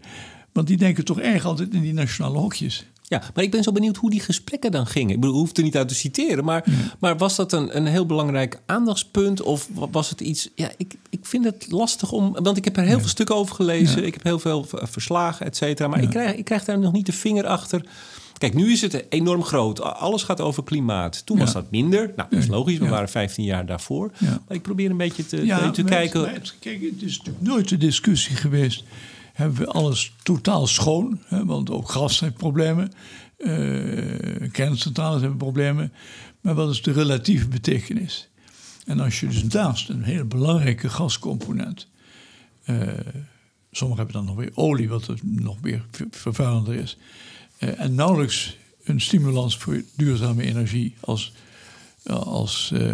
Want die denken toch erg altijd in die nationale hokjes. Ja, maar ik ben zo benieuwd hoe die gesprekken dan gingen. Ik bedoel, hoeft er niet uit te citeren, maar, ja. maar was dat een, een heel belangrijk aandachtspunt? Of was het iets... Ja, ik, ik vind het lastig om... Want ik heb er heel ja. veel stukken over gelezen. Ja. Ik heb heel veel verslagen, et cetera. Maar ik, krijg, ik krijg daar nog niet de vinger achter... Kijk, nu is het enorm groot. Alles gaat over klimaat. Toen ja. was dat minder. Nou, dat is logisch. We ja. waren 15 jaar daarvoor. Maar ik probeer een beetje te, kijken. Het, kijk, het is natuurlijk nooit de discussie geweest. Hebben we alles totaal schoon? Hè? Want ook gas heeft problemen. Uh, kerncentrales hebben problemen. Maar wat is de relatieve betekenis? En als je dus naast een hele belangrijke gascomponent... Uh, sommigen hebben dan nog weer olie, wat nog meer vervuilender is... Uh, en nauwelijks een stimulans voor duurzame energie als, uh, als uh,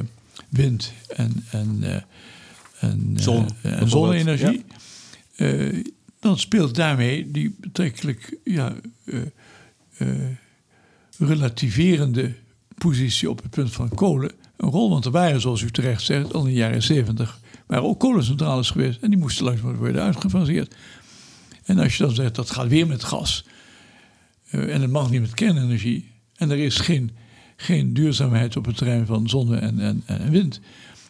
wind en, en, en, Zon, en zonne-energie. Ja. dan speelt daarmee die betrekkelijk ja, relativerende positie op het punt van kolen een rol. Want er waren, zoals u terecht zegt, al in de jaren zeventig waren ook kolencentrales geweest. En die moesten langzaam worden uitgefaseerd. En als je dan zegt dat gaat weer met gas. Uh, en het mag niet met kernenergie. En er is geen geen duurzaamheid op het terrein van zonne en, en, en wind.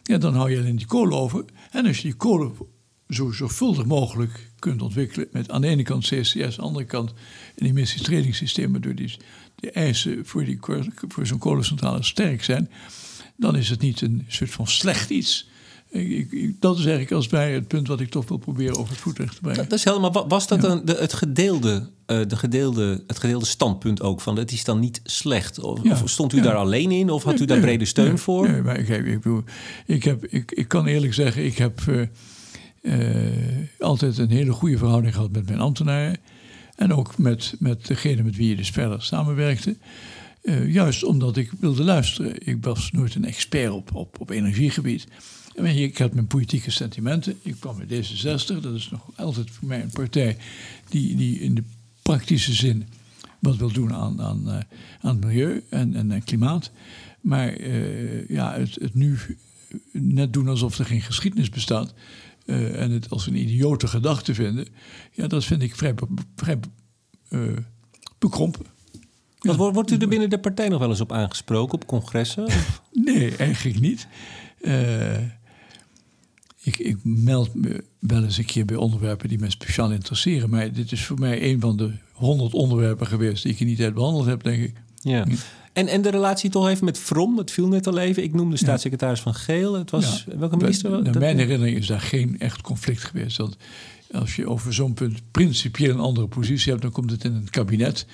Ja, dan hou je alleen die kolen over. En als je die kolen zo zorgvuldig mogelijk kunt ontwikkelen. Met aan de ene kant CCS, aan de andere kant een emissietredingssysteem, waardoor die, de eisen voor, die, voor zo'n kolencentrale sterk zijn. Dan is het niet een soort van slecht iets. Ik, ik, dat is eigenlijk als bij het punt wat ik toch wil proberen over het voetrecht te brengen. Dat is helemaal. Was dat de, het, gedeelde, uh, de gedeelde, het gedeelde standpunt ook van het is dan niet slecht? Of, of stond u daar alleen in of had u daar brede steun voor? Nee, maar ik, ik, ik, heb, ik, ik kan eerlijk zeggen, ik heb uh, uh, altijd een hele goede verhouding gehad met mijn ambtenaren. En ook met, met degene met wie je dus verder samenwerkte. Juist omdat ik wilde luisteren. Ik was nooit een expert op, op, op energiegebied. Ik had mijn politieke sentimenten. Ik kwam met D66. Dat is nog altijd voor mij een partij die, die in de praktische zin wat wil doen aan, aan, uh, aan het milieu en, en, en klimaat. Maar uh, ja, het, het nu net doen alsof er geen geschiedenis bestaat. Uh, en het als een idiote gedachte vinden. Ja, dat vind ik vrij, vrij uh, bekrompen. Ja. Wordt u er binnen de partij nog wel eens op aangesproken, op congressen? nee, eigenlijk niet. Uh, ik, ik, meld me wel eens een keer bij onderwerpen die me speciaal interesseren. Maar dit is voor mij een van de honderd onderwerpen geweest die ik niet uit behandeld heb, denk ik. Ja. En, en de relatie toch even met From, het viel net al even. Ik noemde staatssecretaris van Geel. Het was, welke minister? Naar mijn herinnering is daar geen echt conflict geweest. Want als je over zo'n punt principieel een andere positie hebt, dan komt het in het kabinet.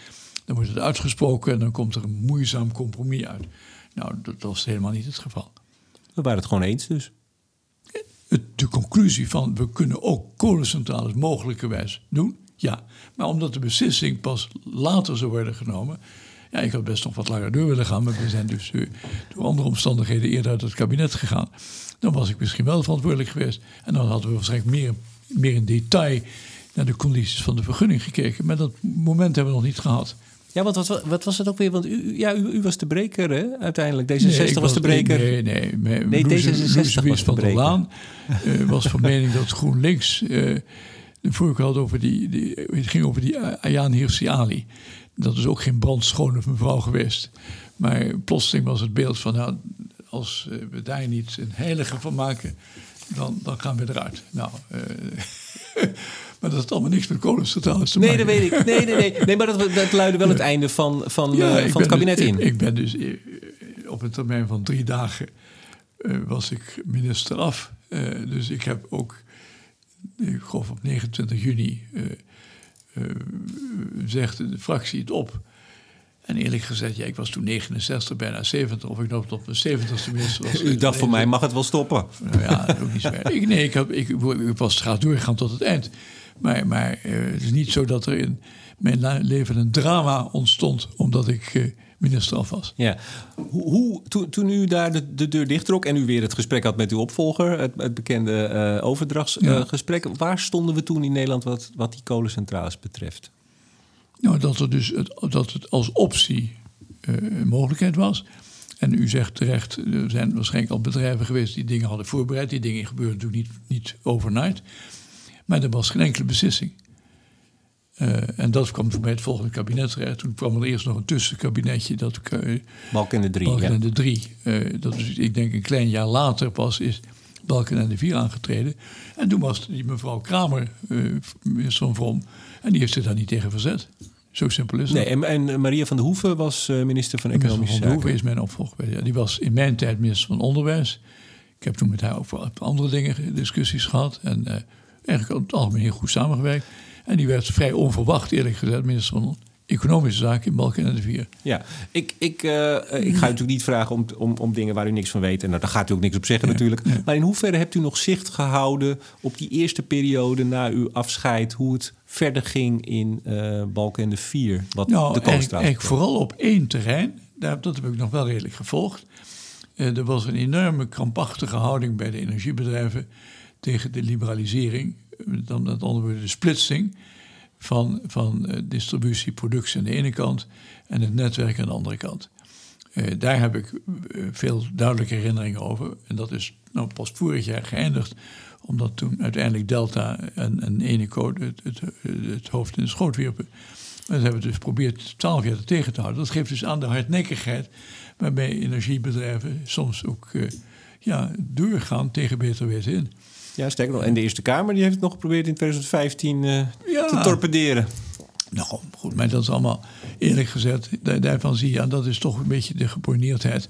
Dan wordt het uitgesproken en dan komt er een moeizaam compromis uit. Nou, dat was helemaal niet het geval. We waren het gewoon eens dus. De conclusie van we kunnen ook kolencentrales mogelijkerwijs doen, ja. Maar omdat de beslissing pas later zou worden genomen, ja, ik had best nog wat langer door willen gaan, maar we zijn dus uh, door andere omstandigheden eerder uit het kabinet gegaan. Dan was ik misschien wel verantwoordelijk geweest. En dan hadden we waarschijnlijk meer, meer in detail naar de condities van de vergunning gekeken. Maar dat moment hebben we nog niet gehad. Ja, wat, wat, wat was het ook weer? Want u, ja, u, u was de breker, hè? Uiteindelijk. D66 was, de breker. Nee, nee. nee, nee D66 was van der Laan uh, was van mening dat GroenLinks... Uh, de vorige had over die, die, het ging over die Ayaan Hirsi Ali. Dat is ook geen brandschone mevrouw geweest. Maar plotseling was het beeld van, nou, als eh, we daar niet een heilige van maken, dan, dan gaan we eruit. Nou, uh, maar dat had allemaal niks met kolencentrales te nee, maken. Nee, dat weet ik. Nee, nee, nee. nee maar dat, dat luidde wel het einde van, van, ja, uh, van het kabinet dus, in. Ik, ik, ben dus op een termijn van drie dagen uh, was ik minister af. dus ik heb ook, ik geloof op 29 juni zegt de fractie het op. En eerlijk gezegd, ja, ik was toen 69, bijna 70. Of ik nog tot mijn 70ste minister was. U dacht, voor mij mag het wel stoppen. Nou ja, ook niet zo ik, Nee, ik, heb, ik, ik was graag doorgegaan tot het eind. Maar, maar uh, het is niet zo dat er in mijn leven een drama ontstond... omdat ik uh, minister af was. Ja. Hoe, hoe, toen, toen u daar de, de deur dichttrok en u weer het gesprek had met uw opvolger... het, het bekende uh, overdrachtsgesprek... Ja. waar stonden we toen in Nederland wat, wat die kolencentrales betreft? Nou, dat, er dus het, dat het als optie uh, een mogelijkheid was. En u zegt terecht, er zijn waarschijnlijk al bedrijven geweest die dingen hadden voorbereid. Die dingen gebeuren natuurlijk niet, niet overnight. Maar er was geen enkele beslissing. Uh, en dat kwam mij het volgende kabinet terecht. Toen kwam er eerst nog een tussenkabinetje. Dat, uh, Balken de drie. Balken ja. de drie. Uh, dat is, ik denk een klein jaar later pas is Balken en de vier aangetreden. En toen was die mevrouw Kramer minister van. En die heeft zich daar niet tegen verzet. Zo simpel is het. Nee, en, en, Maria van der Hoeven was minister van Economische Zaken. Van der Hoeven is mijn opvolger. Ja, die was in mijn tijd minister van Onderwijs. Ik heb toen met haar over andere dingen discussies gehad. En eigenlijk op het algemeen heel goed samengewerkt. En die werd vrij onverwacht, eerlijk gezegd, minister van Economische Zaken in Balken en de Vier. Ja, ik, ik, uh, ik ga u natuurlijk niet vragen om, om, om dingen waar u niks van weet. En nou, daar gaat u ook niks op zeggen ja, natuurlijk. Ja. Maar in hoeverre hebt u nog zicht gehouden op die eerste periode na uw afscheid... hoe het verder ging in uh, Balken en de Vier? Wat nou, de eigenlijk, eigenlijk vooral op één terrein. Daar, dat heb ik nog wel redelijk gevolgd. Uh, er was een enorme krampachtige houding bij de energiebedrijven... tegen de liberalisering dan met andere woorden de splitsing van, van uh, distributie, productie aan de ene kant en het netwerk aan de andere kant. Uh, daar heb ik uh, veel duidelijke herinneringen over. En dat is nou pas vorig jaar geëindigd, omdat toen uiteindelijk Delta en, en Eneco het, het, het, hoofd in de schoot wierpen. Maar dat hebben we dus geprobeerd twaalf jaar tegen te houden. Dat geeft dus aan de hardnekkigheid waarbij energiebedrijven soms ook ja, doorgaan tegen beter weten in. Ja, sterker nog. En de Eerste Kamer die heeft het nog geprobeerd in 2015 uh, ja. te torpederen. Nou, goed, maar dat is allemaal eerlijk gezegd. Daarvan zie je, en dat is toch een beetje de geponeerdheid.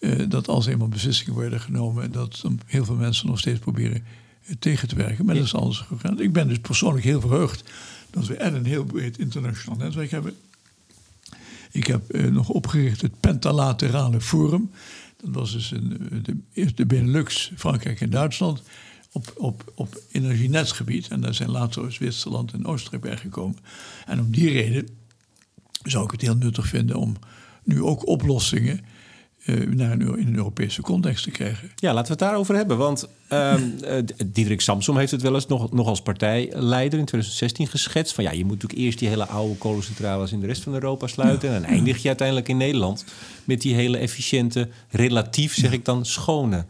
Uh, dat als eenmaal beslissingen worden genomen, dat heel veel mensen nog steeds proberen tegen te werken. Maar dat is alles gegaan. Ik ben dus persoonlijk heel verheugd dat we en een heel breed internationaal netwerk hebben. Ik heb uh, nog opgericht het Pentalaterale Forum. Dat was dus een, de, de Benelux, Frankrijk en Duitsland op, op, op energienetsgebied. En daar zijn later Zwitserland en Oostenrijk bij gekomen. En om die reden zou ik het heel nuttig vinden om nu ook oplossingen uh, naar een, in een Europese context te krijgen. Ja, laten we het daarover hebben. Want uh, Diederik Samsom heeft het wel eens nog, nog als partijleider in 2016 geschetst. Van ja, je moet natuurlijk eerst die hele oude kolencentrales in de rest van Europa sluiten. En dan eindig je uiteindelijk in Nederland met die hele efficiënte, relatief zeg ik dan, schone.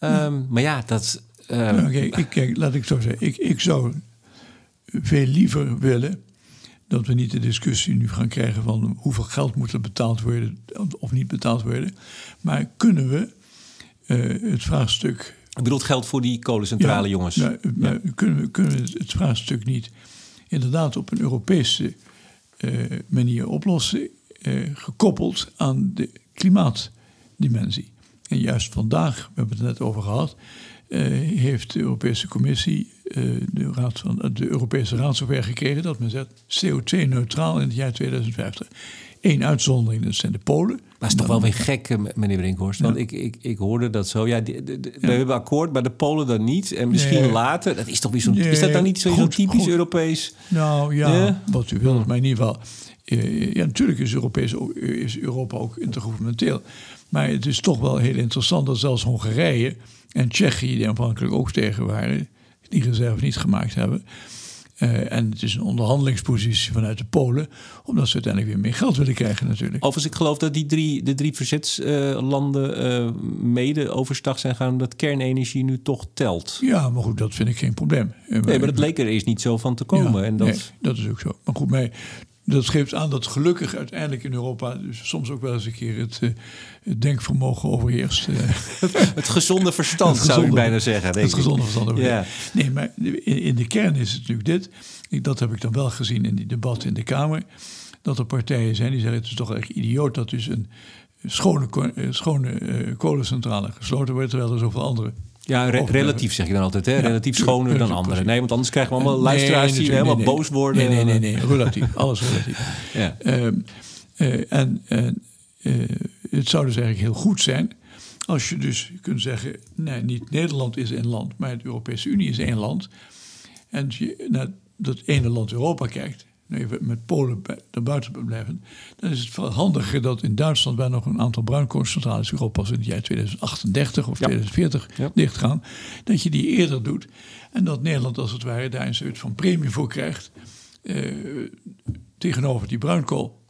Um, maar ja, dat. Uh, ik, kijk, laat ik zo zeggen. Ik, ik zou veel liever willen dat we niet de discussie nu gaan krijgen van hoeveel geld moet er betaald worden of niet betaald worden. Maar kunnen we uh, het vraagstuk. Ik bedoel geld voor die kolencentrale jongens. Ja. Kunnen, we, kunnen we het vraagstuk niet inderdaad op een Europese uh, manier oplossen, uh, gekoppeld aan de klimaatdimensie. En juist vandaag, we hebben het net over gehad, heeft de Europese Commissie eh, de, raad van, de Europese Raad zover gekregen dat men zegt CO2-neutraal in het jaar 2050. Eén uitzondering, dat zijn de Polen. Maar het is toch wel weer gek, eh, meneer Brinkhorst. Want ik, ik, ik hoorde dat zo. Ja, we hebben akkoord, maar de Polen dan niet. En misschien later. Dat is toch weer zo'n. is dat dan niet zo, zo typisch Europees? Nou ja, wat u wilt, maar in ieder geval. Ja, natuurlijk is, Europees, is Europa ook intergouvernementeel. Maar het is toch wel heel interessant dat zelfs Hongarije en Tsjechië, die aanvankelijk ook tegen waren, die reserve niet gemaakt hebben. Uh, en het is een onderhandelingspositie vanuit de Polen, omdat ze uiteindelijk weer meer geld willen krijgen natuurlijk. Overigens, ik geloof dat die drie, de drie verzetslanden uh, mede overstag zijn gaan dat kernenergie nu toch telt. Ja, maar goed, dat vind ik geen probleem. Nee, maar dat leek er eerst niet zo van te komen. en dat... Nee, dat is ook zo. Maar goed, mij, dat geeft aan dat gelukkig uiteindelijk in Europa dus soms ook wel eens een keer het, het denkvermogen overheerst. het gezonde verstand zou ik bijna zeggen. Denk het gezonde verstand. Ja. Nee, maar in, de kern is het natuurlijk dit. Dat heb ik dan wel gezien in die debatten in de Kamer. Dat er partijen zijn die zeggen het is toch echt idioot dat dus een schone, schone uh, kolencentrale gesloten wordt, terwijl er zoveel andere ja, relatief zeg je dan altijd, hè? relatief schoner dan anderen. Nee, want anders krijgen we allemaal luisteraars die helemaal boos worden. Nee, nee, nee, nee, relatief. Alles relatief. ja. Um, uh, en uh, het zou dus eigenlijk heel goed zijn als je dus kunt zeggen... nee, niet Nederland is één land, maar de Europese Unie is één land. En als je naar dat ene land Europa kijkt even met Polen buiten blijven, dan is het veel handiger dat in Duitsland, waar nog een aantal bruinkoolcentrales Europa pas in het jaar 2038 of 2040 dicht gaan, dat je die eerder doet. En dat Nederland als het ware daar een soort van premie voor krijgt eh, tegenover die bruinkool.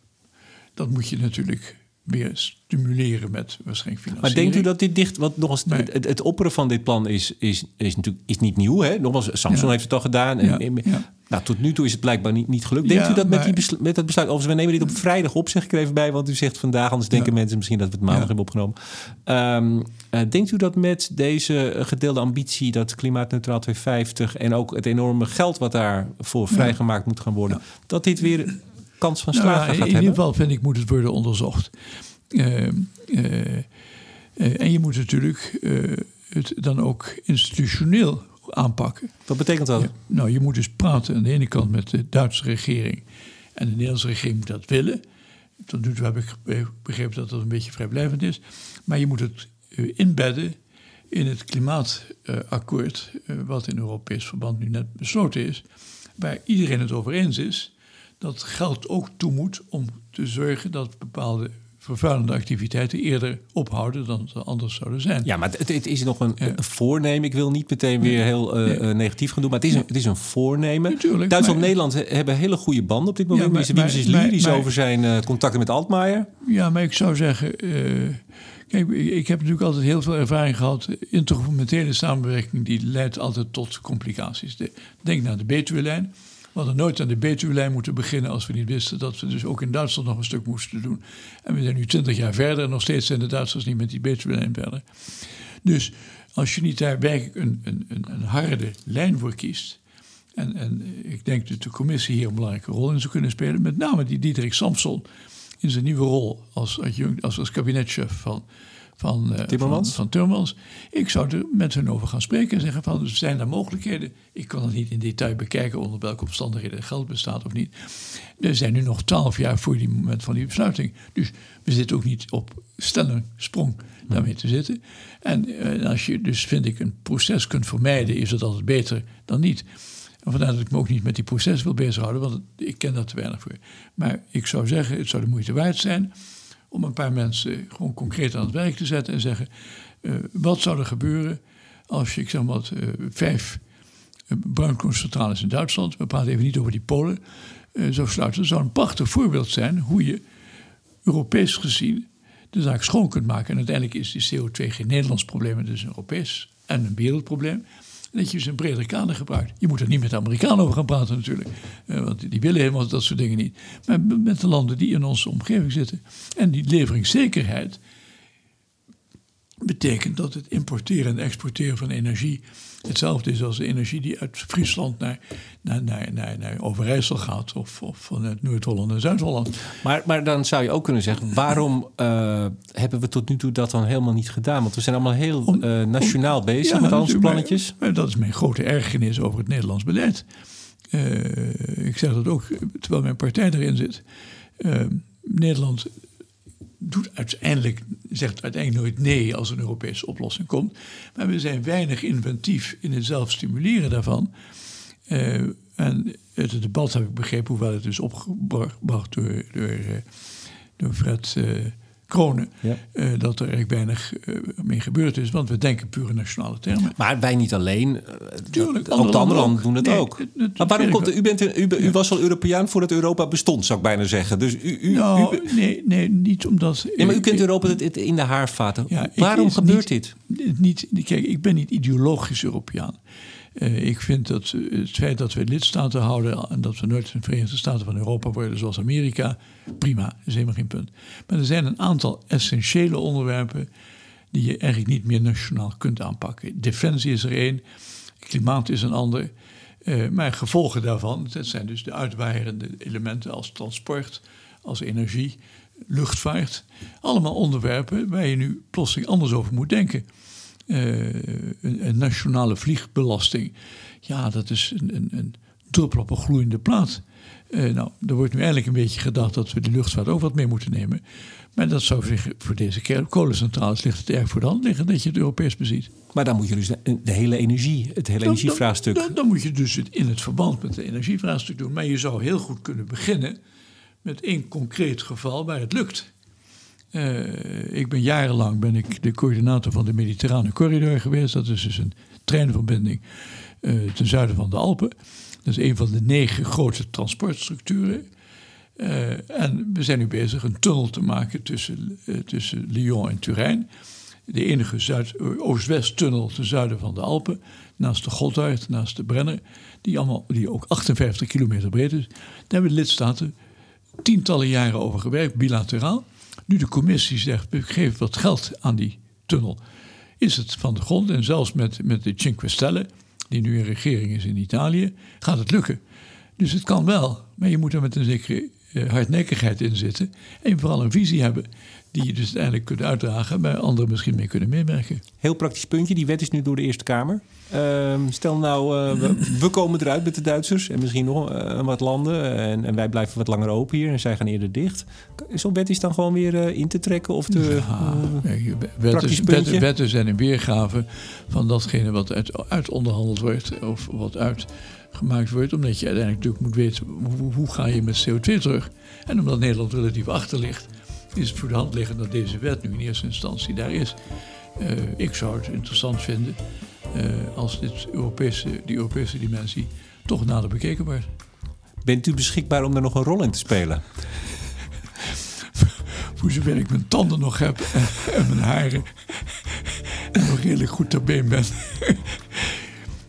Dat moet je natuurlijk weer stimuleren met waarschijnlijk financiering. Maar denkt u dat dit dicht, want nogmaals, het, het opperen van dit plan is, is, is natuurlijk is niet nieuw. Hè? Nogmaals, Samsung heeft het al gedaan. En, ja. Nou, tot nu toe is het blijkbaar niet, niet gelukt. Denkt u dat met, die met dat besluit, overigens, we nemen dit op vrijdag op, zeg ik er even bij, want u zegt vandaag, anders denken mensen misschien dat we het maandag hebben opgenomen. Um, uh, denkt u dat met deze gedeelde ambitie, dat klimaatneutraal 250 en ook het enorme geld wat daarvoor vrijgemaakt moet gaan worden, dat dit weer kans van slagen nou, gaat in hebben? In ieder geval vind ik moet het worden onderzocht. Uh, uh, en je moet natuurlijk het dan ook institutioneel aanpakken. Wat betekent dat? nou, je moet dus praten aan de ene kant met de Duitse regering. En de Nederlandse regering moet dat willen. Tot nu toe heb ik begrepen dat dat een beetje vrijblijvend is. Maar je moet het inbedden in het klimaatakkoord, wat in Europees verband nu net besloten is. Waar iedereen het over eens is dat geld ook toe moet om te zorgen dat bepaalde vervuilende activiteiten eerder ophouden dan ze anders zouden zijn. Ja, maar het, het is nog een, voornemen. Ik wil niet meteen weer heel uh, negatief gaan doen, maar het is een, het is een voornemen. Natuurlijk, Duitsland en Nederland hebben hele goede banden op dit moment. Ja, maar, is lyrisch over zijn uh, contacten met Altmaier. Ja, maar ik zou zeggen... Uh, Kijk, ik heb natuurlijk altijd heel veel ervaring gehad. Intergouvernementele samenwerking die leidt altijd tot complicaties. denk naar de Betuwe-lijn. We hadden nooit aan de Betuwe-lijn moeten beginnen als we niet wisten dat we dus ook in Duitsland nog een stuk moesten doen. En we zijn nu twintig jaar verder en nog steeds zijn de Duitsers niet met die Betuwe-lijn verder. Dus als je niet daar werkelijk een, een, een, een harde lijn voor kiest. En, en ik denk dat de commissie hier een belangrijke rol in zou kunnen spelen. Met name die Diederik Samson in zijn nieuwe rol als, als, als kabinetchef van, van, uh, Timmermans? Van, Timmermans. Ik zou er met hen over gaan spreken en zeggen van, zijn er mogelijkheden? Ik kan het niet in detail bekijken onder welke omstandigheden geld bestaat of niet. Er zijn nu nog twaalf jaar voor die moment van die besluiting. Dus we zitten ook niet op stelling, sprong daarmee te zitten. En uh, als je dus, vind ik, een proces kunt vermijden, is het altijd beter dan niet. En vandaar dat ik me ook niet met die proces wil bezighouden, want ik ken daar te weinig voor. Maar ik zou zeggen, het zou de moeite waard zijn om een paar mensen gewoon concreet aan het werk te zetten en zeggen: uh, wat zou er gebeuren als je, ik zeg maar wat, uh, vijf uh, bruinkoolcentrales in Duitsland, we praten even niet over die Polen, zou sluiten? Dat zou een prachtig voorbeeld zijn hoe je Europees gezien de zaak schoon kunt maken. En uiteindelijk is die CO2 geen Nederlands probleem, het is een Europees en een wereldprobleem dat je een breder kader gebruikt. Je moet er niet met de Amerikanen over gaan praten natuurlijk. Uh, want die willen helemaal dat soort dingen niet. Maar met de landen die in onze omgeving zitten. En die leveringszekerheid betekent dat het importeren en exporteren van energie hetzelfde is als de energie die uit Friesland naar, naar, naar, naar, naar Overijssel gaat of, of vanuit Noord-Holland naar Zuid-Holland. Maar, maar dan zou je ook kunnen zeggen, waarom uh, hebben we tot nu toe dat dan helemaal niet gedaan? Want we zijn allemaal heel om, uh, nationaal om, bezig ja, met al onze plannetjes. Maar, maar, dat is mijn grote ergernis over het Nederlands beleid. Uh, ik zeg dat ook terwijl mijn partij erin zit. Nederland doet uiteindelijk, zegt uiteindelijk nooit nee als een Europese oplossing komt. Maar we zijn weinig inventief in het zelf stimuleren daarvan. Uh, en het debat heb ik begrepen, hoewel het is opgebracht door, door, door Fred uh, Kronen, ja. uh, dat er eigenlijk weinig uh, mee gebeurd is. Want we denken pure nationale termen. Maar wij niet alleen. Tuurlijk, ook de andere landen doen het nee, ook. Het, het, maar waarom komt u, bent, u, u, ja. was al Europeaan voordat Europa bestond, zou ik bijna zeggen. Dus u, u, nou, u, nee, nee, niet omdat... Nee, maar u kent Europa het, in de haarvaten. Ja, waarom gebeurt niet, dit? Niet, kijk, ik ben niet ideologisch Europeaan. Uh, ik vind dat het feit dat we lidstaten houden en dat we nooit de Verenigde Staten van Europa worden, zoals Amerika, prima, is helemaal geen punt. Maar er zijn een aantal essentiële onderwerpen die je eigenlijk niet meer nationaal kunt aanpakken. Defensie is er één, klimaat is een ander. Uh, maar gevolgen daarvan, dat zijn dus de uitwaaiende elementen als transport, als energie, luchtvaart. Allemaal onderwerpen waar je nu plotseling anders over moet denken. Uh, een, een, nationale vliegbelasting. Ja, dat is een, een, een druppel op een gloeiende plaat. Uh, nou, er wordt nu eigenlijk een beetje gedacht dat we de luchtvaart ook wat mee moeten nemen. Maar dat zou zich voor deze kolencentrales ligt het erg voor de hand liggen dat je het Europees beziet. Maar dan moet je dus de, de hele energie, het hele dan, energievraagstuk. Dan, dan, dan, moet je dus het in het verband met het energievraagstuk doen. Maar je zou heel goed kunnen beginnen met één concreet geval waar het lukt. Uh, ik ben jarenlang ben ik de coördinator van de Mediterrane Corridor geweest. Dat is dus een treinverbinding uh, ten zuiden van de Alpen. Dat is een van de negen grote transportstructuren. Uh, en we zijn nu bezig een tunnel te maken tussen, tussen Lyon en Turijn. De enige oost-west tunnel ten zuiden van de Alpen. Naast de Gotthard, naast de Brenner. Die, allemaal, die ook 58 kilometer breed is. Daar hebben lidstaten tientallen jaren over gewerkt, bilateraal. Nu de commissie zegt, geef wat geld aan die tunnel. Is het van de grond en zelfs met, met de Cinque Stelle, die nu een regering is in Italië, gaat het lukken. Dus het kan wel, maar je moet er met een zekere uh, hardnekkigheid in zitten. En vooral een visie hebben die je dus uiteindelijk kunt uitdragen, waar anderen misschien mee kunnen meewerken. Heel praktisch puntje, die wet is nu door de Eerste Kamer. Uh, stel nou, uh, we, we, komen eruit met de Duitsers en misschien nog uh, wat landen. En, en, wij blijven wat langer open hier en zij gaan eerder dicht. Zo'n wet is dan gewoon weer in te trekken? Of de, ja, wetten, zijn een weergave van datgene wat uit, uit onderhandeld wordt of wat uitgemaakt wordt. Omdat je uiteindelijk natuurlijk moet weten hoe, hoe ga je met CO2 terug. En omdat Nederland relatief achter ligt is het voor de hand liggend dat deze wet nu in eerste instantie daar is. Uh, ik zou het interessant vinden uh, als dit Europese, die Europese dimensie toch nader bekeken wordt. Bent u beschikbaar om er nog een rol in te spelen? voor zover ik mijn tanden nog heb en, mijn haren en nog redelijk goed ter been ben.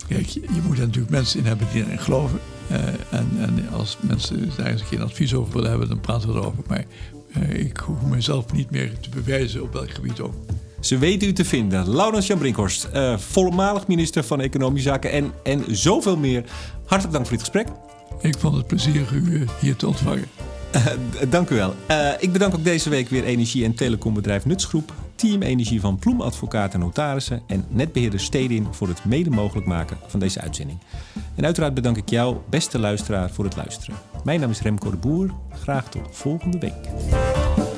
Kijk, je, moet er natuurlijk mensen in hebben die erin geloven. en, en, als mensen daar eens geen advies over willen hebben, dan praten we erover. Maar ik hoef mezelf niet meer te bewijzen op welk gebied ook. Ze weten u te vinden. Laurens Jan Brinkhorst, uh, voormalig minister van Economische Zaken en, en zoveel meer. Hartelijk dank voor dit gesprek. Ik vond het plezier u hier te ontvangen. Uh, dank u wel. Uh, ik bedank ook deze week weer energie- en telecombedrijf Nutsgroep, Team Energie van Ploem Advocaten en Notarissen en netbeheerder Stedin voor het mede mogelijk maken van deze uitzending. En uiteraard bedank ik jou, beste luisteraar, voor het luisteren. Mijn naam is Remco de Boer. Graag tot volgende week.